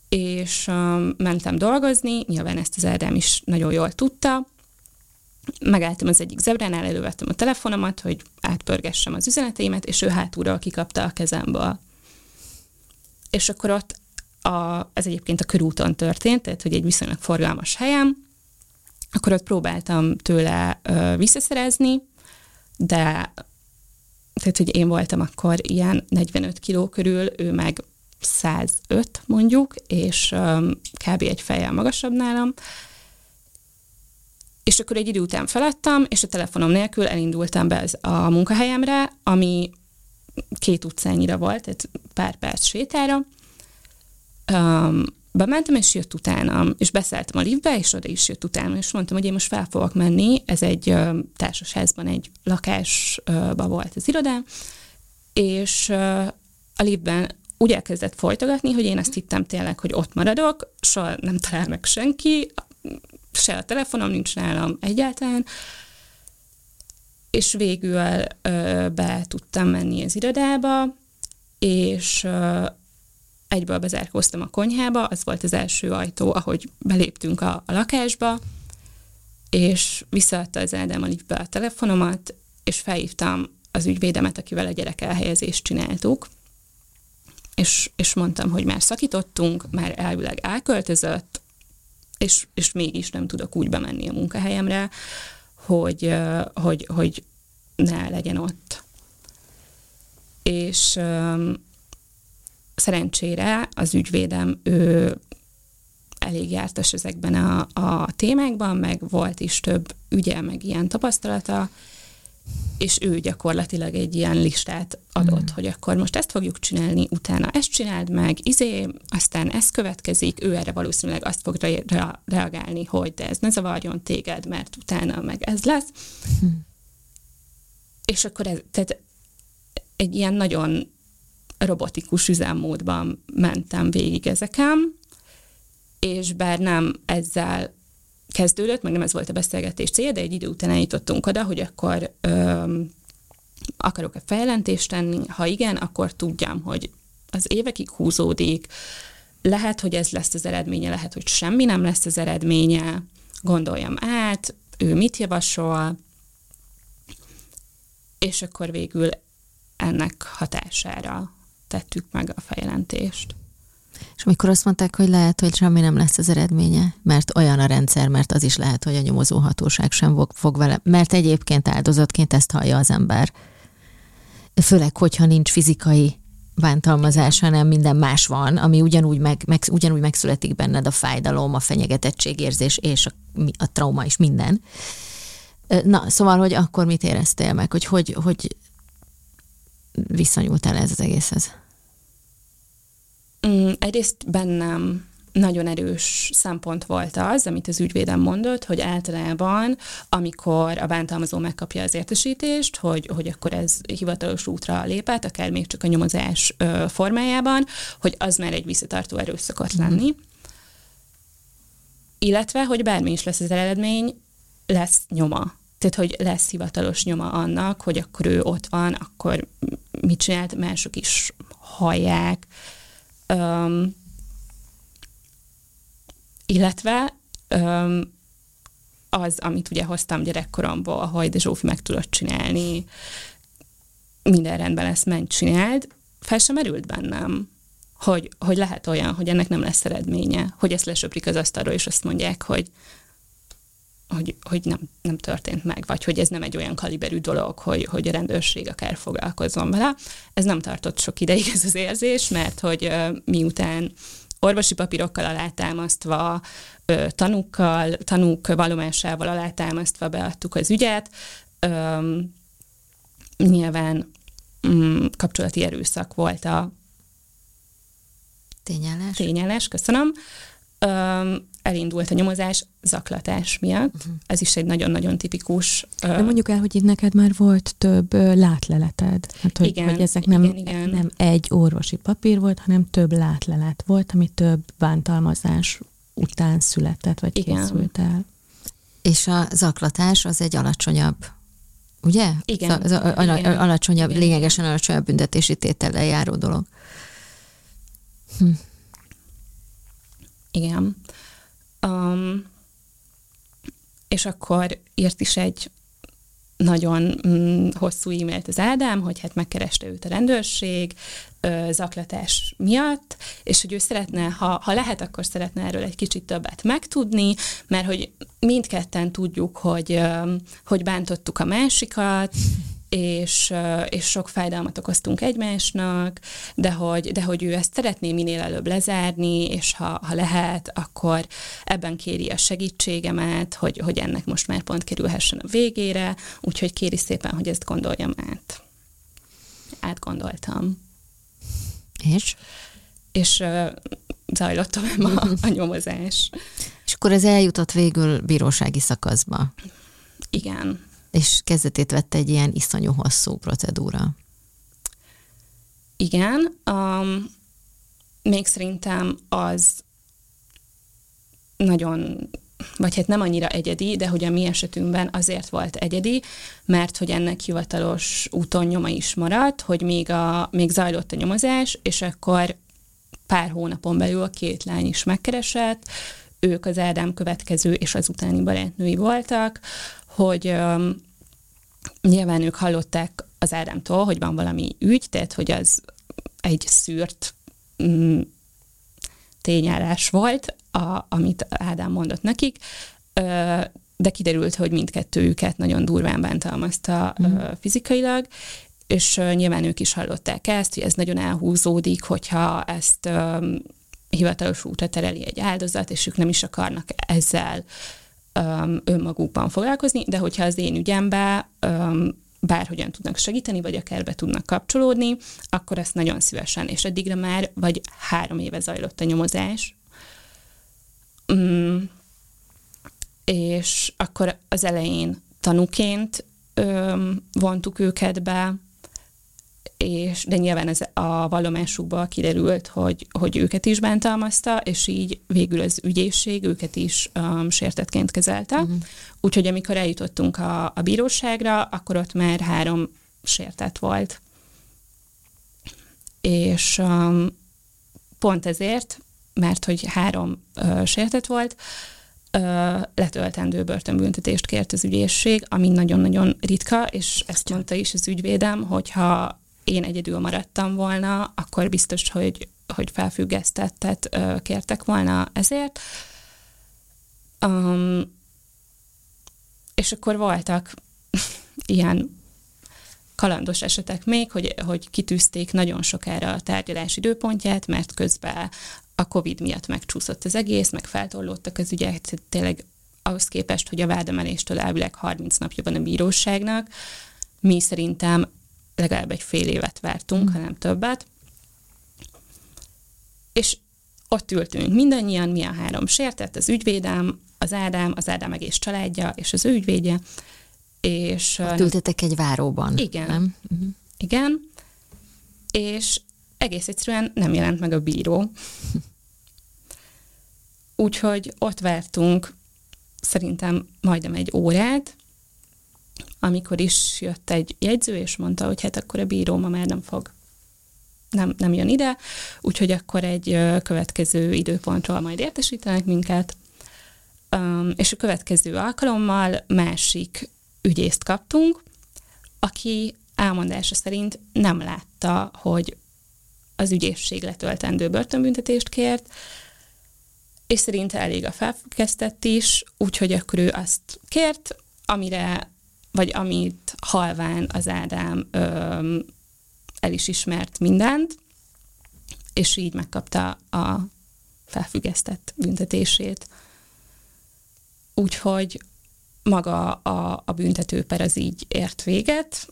és um, mentem dolgozni, nyilván ezt az Ádám is nagyon jól tudta, megálltam az egyik zebránál, elővettem a telefonomat, hogy átpörgessem az üzeneteimet, és ő hátulról kikapta a kezemből. És akkor ott a, ez egyébként a körúton történt, tehát hogy egy viszonylag forgalmas helyem, akkor ott próbáltam tőle ö, visszaszerezni, de tehát, hogy én voltam akkor ilyen 45 kiló körül, ő meg 105 mondjuk, és kb. egy fejjel magasabb nálam, és akkor egy idő után feladtam, és a telefonom nélkül elindultam be a munkahelyemre, ami két utcányira volt, tehát pár perc sétára. Um, bementem, és jött utánam, és beszálltam a liftbe, és oda is jött utána, és mondtam, hogy én most fel fogok menni, ez egy uh, társasházban, egy lakásba volt az irodám, és uh, a liftben úgy elkezdett folytogatni, hogy én azt hittem tényleg, hogy ott maradok, soha nem talál meg senki, se a telefonom nincs nálam egyáltalán, és végül ö, be tudtam menni az irodába, és ö, egyből bezárkóztam a konyhába, az volt az első ajtó, ahogy beléptünk a, a lakásba, és visszaadta az Ádám a liftbe a telefonomat, és felhívtam az ügyvédemet, akivel a gyerek elhelyezést csináltuk, és, és mondtam, hogy már szakítottunk, már elvileg elköltözött, és, és mégis nem tudok úgy bemenni a munkahelyemre, hogy, hogy, hogy ne legyen ott. És ö, szerencsére az ügyvédem, ő elég jártas ezekben a, a témákban, meg volt is több ügye, meg ilyen tapasztalata, és ő gyakorlatilag egy ilyen listát adott, mm. hogy akkor most ezt fogjuk csinálni, utána ezt csináld meg, izé, aztán ez következik, ő erre valószínűleg azt fog re- reagálni, hogy de ez ne zavarjon téged, mert utána meg ez lesz. Mm. És akkor ez, tehát egy ilyen nagyon robotikus üzemmódban mentem végig ezeken, és bár nem ezzel kezdődött, meg nem ez volt a beszélgetés célja, de egy idő után eljutottunk oda, hogy akkor öm, akarok-e feljelentést tenni, ha igen, akkor tudjam, hogy az évekig húzódik, lehet, hogy ez lesz az eredménye, lehet, hogy semmi nem lesz az eredménye, gondoljam át, ő mit javasol, és akkor végül ennek hatására tettük meg a feljelentést. És amikor azt mondták, hogy lehet, hogy semmi nem lesz az eredménye, mert olyan a rendszer, mert az is lehet, hogy a nyomozóhatóság sem fog, fog vele, mert egyébként áldozatként ezt hallja az ember. Főleg, hogyha nincs fizikai bántalmazás, hanem minden más van, ami ugyanúgy, meg, meg, ugyanúgy megszületik benned a fájdalom, a fenyegetettségérzés és a, a trauma is minden. Na, szóval, hogy akkor mit éreztél meg, hogy hogy, hogy viszonyultál ez az egészhez? Mm, egyrészt bennem nagyon erős szempont volt az, amit az ügyvédem mondott, hogy általában, amikor a bántalmazó megkapja az értesítést, hogy, hogy akkor ez hivatalos útra lépett, akár még csak a nyomozás ö, formájában, hogy az már egy visszatartó erős szokott mm. lenni. Illetve, hogy bármi is lesz az eredmény, lesz nyoma. Tehát, hogy lesz hivatalos nyoma annak, hogy akkor ő ott van, akkor mit csinált, mások is hallják, Um, illetve um, az, amit ugye hoztam gyerekkoromból, hogy de Zsófi meg tudod csinálni, minden rendben lesz, menj csináld, fel sem merült bennem, hogy, hogy lehet olyan, hogy ennek nem lesz eredménye, hogy ezt lesöprik az asztalról, és azt mondják, hogy hogy, hogy nem, nem történt meg, vagy hogy ez nem egy olyan kaliberű dolog, hogy, hogy a rendőrség akár foglalkozzon vele. Ez nem tartott sok ideig ez az érzés, mert hogy miután orvosi papírokkal alátámasztva, tanúkkal, tanúk vallomásával alátámasztva beadtuk az ügyet, nyilván um, kapcsolati erőszak volt a tényállás. Tényállás, köszönöm. Um, elindult a nyomozás zaklatás miatt. Uh-huh. Ez is egy nagyon-nagyon tipikus. De mondjuk el, hogy itt neked már volt több látleleted. Hát, hogy, igen, hogy ezek nem, igen, igen. nem egy orvosi papír volt, hanem több látlelet volt, ami több bántalmazás után született, vagy igen. készült el. És a zaklatás az egy alacsonyabb Ugye? Igen. Az, az igen. alacsonyabb, igen. lényegesen alacsonyabb büntetési tétellel járó dolog. Hm. Igen. Um, és akkor írt is egy nagyon mm, hosszú e-mailt az Ádám, hogy hát megkereste őt a rendőrség ö, zaklatás miatt, és hogy ő szeretne, ha, ha lehet, akkor szeretne erről egy kicsit többet megtudni, mert hogy mindketten tudjuk, hogy, ö, hogy bántottuk a másikat, és, és sok fájdalmat okoztunk egymásnak, de hogy, de hogy ő ezt szeretné minél előbb lezárni, és ha, ha lehet, akkor ebben kéri a segítségemet, hogy, hogy ennek most már pont kerülhessen a végére, úgyhogy kéri szépen, hogy ezt gondoljam át. Átgondoltam. És? És uh, zajlott tovább a, a nyomozás. És akkor ez eljutott végül bírósági szakaszba. Igen és kezdetét vette egy ilyen iszonyú hosszú procedúra. Igen, um, még szerintem az nagyon, vagy hát nem annyira egyedi, de hogy a mi esetünkben azért volt egyedi, mert hogy ennek hivatalos úton nyoma is maradt, hogy még, a, még zajlott a nyomozás, és akkor pár hónapon belül a két lány is megkeresett, ők az Ádám következő és az utáni barátnői voltak, hogy um, nyilván ők hallották az Ádámtól, hogy van valami ügy, tehát hogy az egy szűrt mm, tényállás volt, a, amit Ádám mondott nekik, ö, de kiderült, hogy mindkettőjüket nagyon durván bántalmazta mm. fizikailag, és nyilván ők is hallották ezt, hogy ez nagyon elhúzódik, hogyha ezt hivatalos útra tereli egy áldozat, és ők nem is akarnak ezzel um, önmagukban foglalkozni, de hogyha az én ügyembe um, bárhogyan tudnak segíteni, vagy akár be tudnak kapcsolódni, akkor ezt nagyon szívesen. És eddigre már vagy három éve zajlott a nyomozás. Um, és akkor az elején tanúként um, vontuk őket be, és, de nyilván ez a vallomásukból kiderült, hogy, hogy őket is bántalmazta, és így végül az ügyészség őket is um, sértetként kezelte. Uh-huh. Úgyhogy amikor eljutottunk a, a bíróságra, akkor ott már három sértett volt. És um, pont ezért, mert hogy három uh, sértett volt, uh, letöltendő börtönbüntetést kért az ügyészség, ami nagyon-nagyon ritka, és ezt mondta is az ügyvédem, hogyha én egyedül maradtam volna, akkor biztos, hogy, hogy felfüggesztettet kértek volna ezért. Um, és akkor voltak ilyen kalandos esetek még, hogy, hogy kitűzték nagyon sokára a tárgyalás időpontját, mert közben a Covid miatt megcsúszott az egész, meg feltorlódtak az ügyek, tényleg ahhoz képest, hogy a vádemeléstől elvileg 30 napja van a bíróságnak, mi szerintem legalább egy fél évet vártunk, mm. hanem többet. És ott ültünk mindannyian, mi a három sértett, az ügyvédem, az Ádám, az Ádám egész családja, és az ő ügyvédje. És, ott ültetek egy váróban, igen, nem? Uh-huh. Igen, és egész egyszerűen nem jelent meg a bíró. Úgyhogy ott vártunk szerintem majdnem egy órát, amikor is jött egy jegyző, és mondta, hogy hát akkor a bíró ma már nem fog nem, nem jön ide, úgyhogy akkor egy következő időpontról majd értesítenek minket, um, és a következő alkalommal másik ügyészt kaptunk, aki elmondása szerint nem látta, hogy az ügyészség letöltendő börtönbüntetést kért, és szerinte elég a felfüggesztett is, úgyhogy akkor ő azt kért, amire vagy amit halván az Ádám ö, el is ismert mindent, és így megkapta a felfüggesztett büntetését. Úgyhogy maga a, a büntetőper az így ért véget,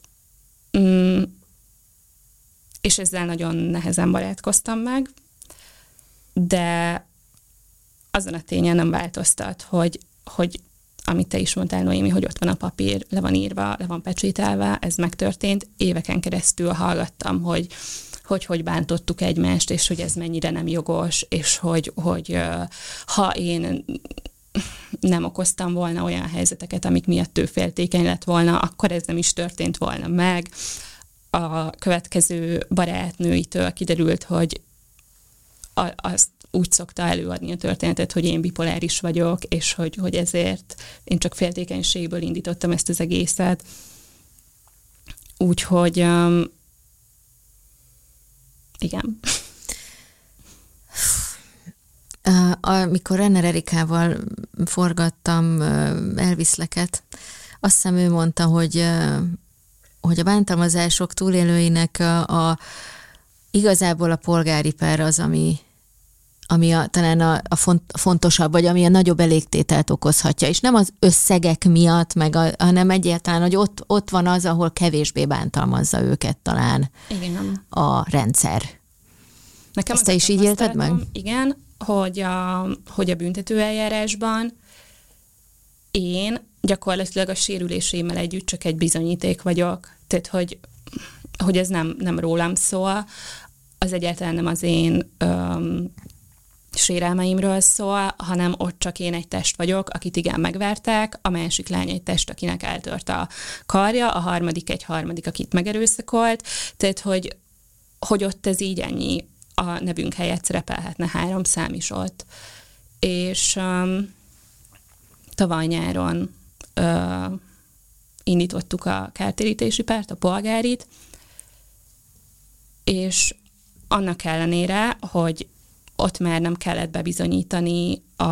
mm, és ezzel nagyon nehezen barátkoztam meg, de azon a tényen nem változtat, hogy, hogy amit te is mondtál, Noémi, hogy ott van a papír, le van írva, le van pecsételve, ez megtörtént. Éveken keresztül hallgattam, hogy hogy hogy bántottuk egymást, és hogy ez mennyire nem jogos, és hogy, hogy ha én nem okoztam volna olyan helyzeteket, amik miatt ő féltékeny lett volna, akkor ez nem is történt volna meg. A következő barátnőitől kiderült, hogy azt úgy szokta előadni a történetet, hogy én bipoláris vagyok, és hogy, hogy ezért én csak féltékenységből indítottam ezt az egészet. Úgyhogy um, igen. Amikor Renner Erikával forgattam Elviszleket, azt hiszem ő mondta, hogy, hogy a bántalmazások túlélőinek a, a igazából a polgári per az, ami, ami a, talán a, a, font, a fontosabb, vagy ami a nagyobb elégtételt okozhatja. És nem az összegek miatt, meg a, hanem egyáltalán, hogy ott, ott van az, ahol kevésbé bántalmazza őket talán igen. a rendszer. Nekem Ezt te is így élted meg? Igen, hogy a, hogy a büntetőeljárásban én gyakorlatilag a sérüléseimmel együtt csak egy bizonyíték vagyok. Tehát, hogy, hogy ez nem, nem rólam szól, az egyáltalán nem az én öm, sérelmeimről szól, hanem ott csak én egy test vagyok, akit igen megvertek, a másik lány egy test, akinek eltört a karja, a harmadik egy harmadik, akit megerőszakolt, tehát hogy, hogy ott ez így ennyi a nevünk helyett szerepelhetne három szám is ott. És um, tavaly nyáron uh, indítottuk a kártérítési párt, a polgárit, és annak ellenére, hogy ott már nem kellett bebizonyítani, a,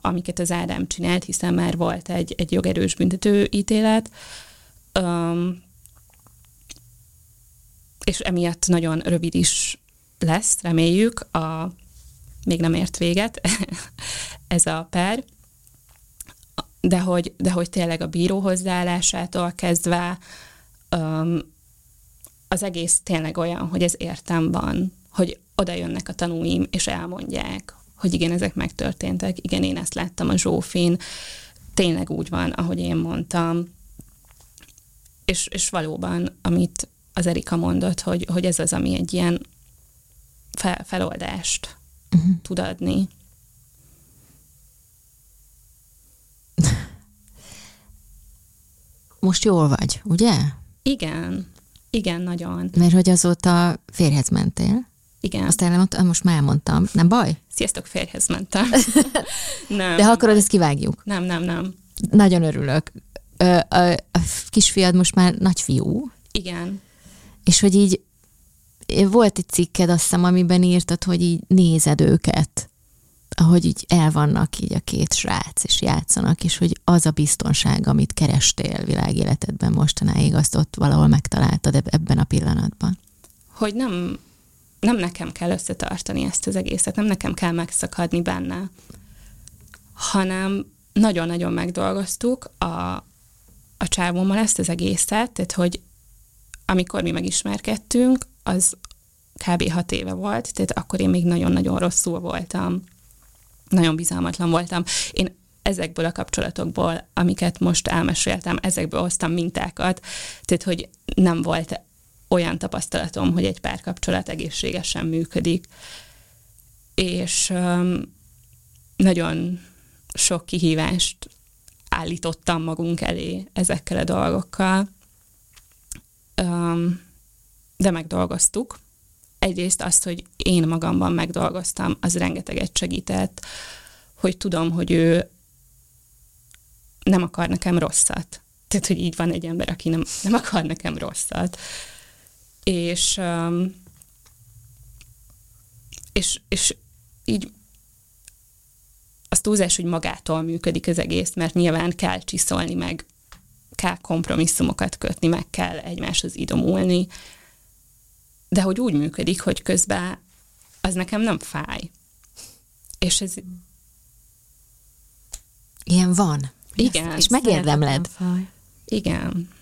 amiket az Ádám csinált, hiszen már volt egy, egy jogerős büntető ítélet. Um, és emiatt nagyon rövid is lesz, reméljük, a még nem ért véget ez a per, de hogy, de hogy tényleg a bíró hozzáállásától kezdve um, az egész tényleg olyan, hogy ez értem van, hogy oda jönnek a tanúim, és elmondják, hogy igen, ezek megtörténtek, igen, én ezt láttam a Zsófin, tényleg úgy van, ahogy én mondtam. És, és valóban, amit az Erika mondott, hogy, hogy ez az, ami egy ilyen fel, feloldást uh-huh. tud adni. Most jól vagy, ugye? Igen, igen, nagyon. Mert hogy azóta férhez mentél. Igen. Azt elmondtam, most már elmondtam. Nem baj? Sziasztok, férhez mentem. nem. De ha akarod, ezt kivágjuk. Nem, nem, nem. Nagyon örülök. A, a, a kisfiad most már nagyfiú. Igen. És hogy így volt egy cikked, azt hiszem, amiben írtad, hogy így nézed őket, ahogy így el vannak így a két srác, és játszanak, és hogy az a biztonság, amit kerestél világéletedben mostanáig, azt ott valahol megtaláltad ebben a pillanatban. Hogy nem, nem nekem kell összetartani ezt az egészet, nem nekem kell megszakadni benne, hanem nagyon-nagyon megdolgoztuk a, a csávommal ezt az egészet, tehát hogy amikor mi megismerkedtünk, az kb. hat éve volt, tehát akkor én még nagyon-nagyon rosszul voltam. Nagyon bizalmatlan voltam. Én ezekből a kapcsolatokból, amiket most elmeséltem, ezekből hoztam mintákat, tehát hogy nem volt olyan tapasztalatom, hogy egy párkapcsolat egészségesen működik. És nagyon sok kihívást állítottam magunk elé ezekkel a dolgokkal, de megdolgoztuk egyrészt azt, hogy én magamban megdolgoztam, az rengeteget segített, hogy tudom, hogy ő nem akar nekem rosszat. Tehát, hogy így van egy ember, aki nem, nem akar nekem rosszat. És, um, és, és így az túlzás, hogy magától működik az egész, mert nyilván kell csiszolni, meg kell kompromisszumokat kötni, meg kell egymáshoz idomulni, de hogy úgy működik, hogy közben az nekem nem fáj. És ez... Ilyen van. Igen. És megérdemled. Igen.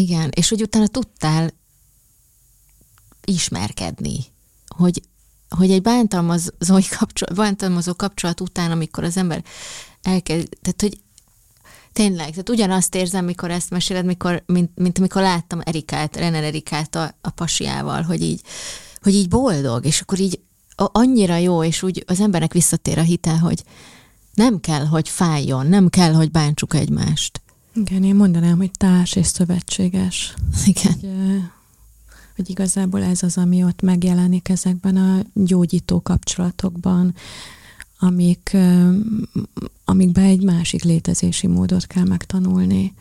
Igen, és hogy utána tudtál ismerkedni, hogy, hogy egy bántalmazó kapcsolat, bántalmazó kapcsolat után, amikor az ember elkezd, tehát hogy Tényleg, tehát ugyanazt érzem, mikor ezt meséled, mikor, mint, mint amikor láttam Erikát, Renner Erikát a, a pasiával, hogy így, hogy így boldog, és akkor így annyira jó, és úgy az embernek visszatér a hite, hogy nem kell, hogy fájjon, nem kell, hogy bántsuk egymást. Igen, én mondanám, hogy társ és szövetséges. Igen. Hogy, hogy igazából ez az, ami ott megjelenik ezekben a gyógyító kapcsolatokban, amik, amikbe egy másik létezési módot kell megtanulni,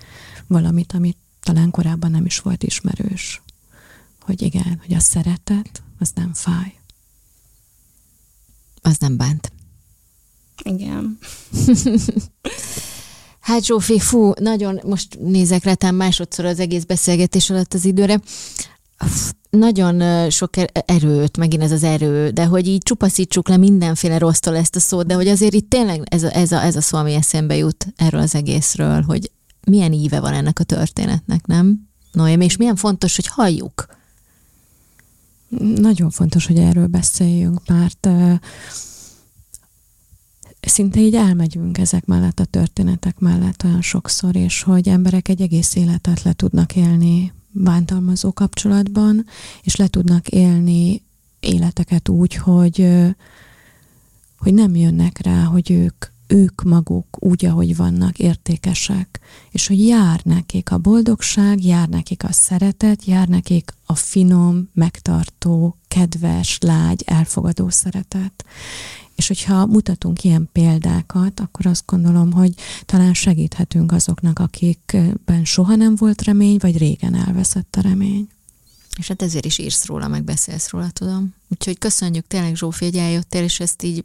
valamit, amit talán korábban nem is volt ismerős. Hogy igen, hogy a szeretet, az nem fáj. Az nem bánt. Igen. hát Zsófi, fú, nagyon, most nézek rá másodszor az egész beszélgetés alatt az időre nagyon sok er-, erőt, megint ez az erő, de hogy így csupaszítsuk le mindenféle rossztól ezt a szót, de hogy azért itt tényleg ez a, ez a, ez a szó, ami eszembe jut erről az egészről, hogy milyen íve van ennek a történetnek, nem? Noém, és milyen fontos, hogy halljuk. Nagyon fontos, hogy erről beszéljünk, mert uh, szinte így elmegyünk ezek mellett a történetek mellett olyan sokszor, és hogy emberek egy egész életet le tudnak élni bántalmazó kapcsolatban, és le tudnak élni életeket úgy, hogy, hogy nem jönnek rá, hogy ők, ők maguk úgy, ahogy vannak, értékesek, és hogy jár nekik a boldogság, jár nekik a szeretet, jár nekik a finom, megtartó, kedves, lágy, elfogadó szeretet. És hogyha mutatunk ilyen példákat, akkor azt gondolom, hogy talán segíthetünk azoknak, akikben soha nem volt remény, vagy régen elveszett a remény. És hát ezért is írsz róla, meg beszélsz róla, tudom. Úgyhogy köszönjük tényleg, Zsófi, hogy eljöttél, és ezt így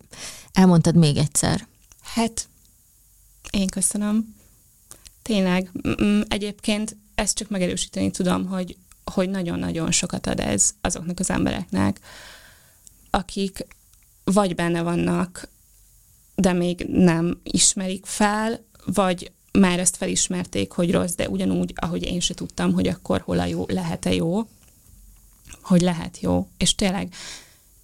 elmondtad még egyszer. Hát, én köszönöm. Tényleg, egyébként ezt csak megerősíteni tudom, hogy, hogy nagyon-nagyon sokat ad ez azoknak az embereknek, akik vagy benne vannak, de még nem ismerik fel, vagy már ezt felismerték, hogy rossz, de ugyanúgy, ahogy én se tudtam, hogy akkor hol a jó, lehet-e jó, hogy lehet jó. És tényleg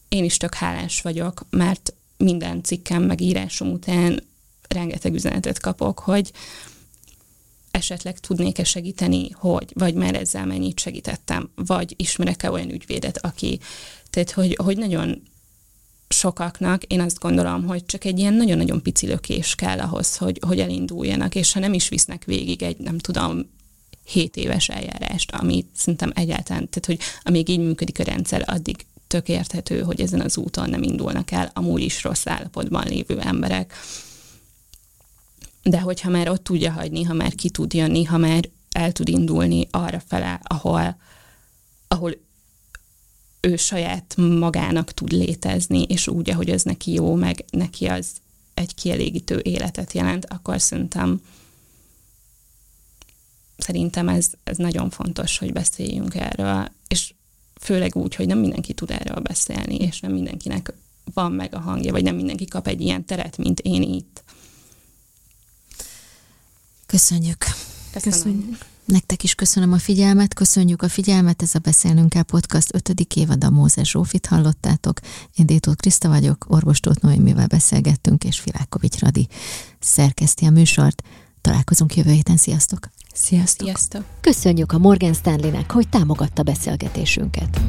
én is tök hálás vagyok, mert minden cikkem megírásom után rengeteg üzenetet kapok, hogy esetleg tudnék-e segíteni, hogy, vagy már ezzel mennyit segítettem, vagy ismerek-e olyan ügyvédet, aki, tehát hogy, hogy nagyon sokaknak én azt gondolom, hogy csak egy ilyen nagyon-nagyon pici lökés kell ahhoz, hogy, hogy elinduljanak, és ha nem is visznek végig egy, nem tudom, 7 éves eljárást, ami szerintem egyáltalán, tehát hogy amíg így működik a rendszer, addig tök érthető, hogy ezen az úton nem indulnak el amúgy is rossz állapotban lévő emberek. De hogyha már ott tudja hagyni, ha már ki tud jönni, ha már el tud indulni arra fele, ahol, ahol ő saját magának tud létezni, és úgy, ahogy az neki jó, meg neki az egy kielégítő életet jelent, akkor szerintem szerintem ez, ez nagyon fontos, hogy beszéljünk erről, és főleg úgy, hogy nem mindenki tud erről beszélni, és nem mindenkinek van meg a hangja, vagy nem mindenki kap egy ilyen teret, mint én itt. Köszönjük. Köszönöm. Köszönjük. Nektek is köszönöm a figyelmet, köszönjük a figyelmet, ez a Beszélnünk el podcast 5. évad a Mózes Zsófit hallottátok. Én Détót Kriszta vagyok, orvostót Noémivel beszélgettünk, és Filákovics Radi szerkeszti a műsort. Találkozunk jövő héten, sziasztok! Sziasztok! Sziasztok! Köszönjük a Morgan Stanley-nek, hogy támogatta beszélgetésünket.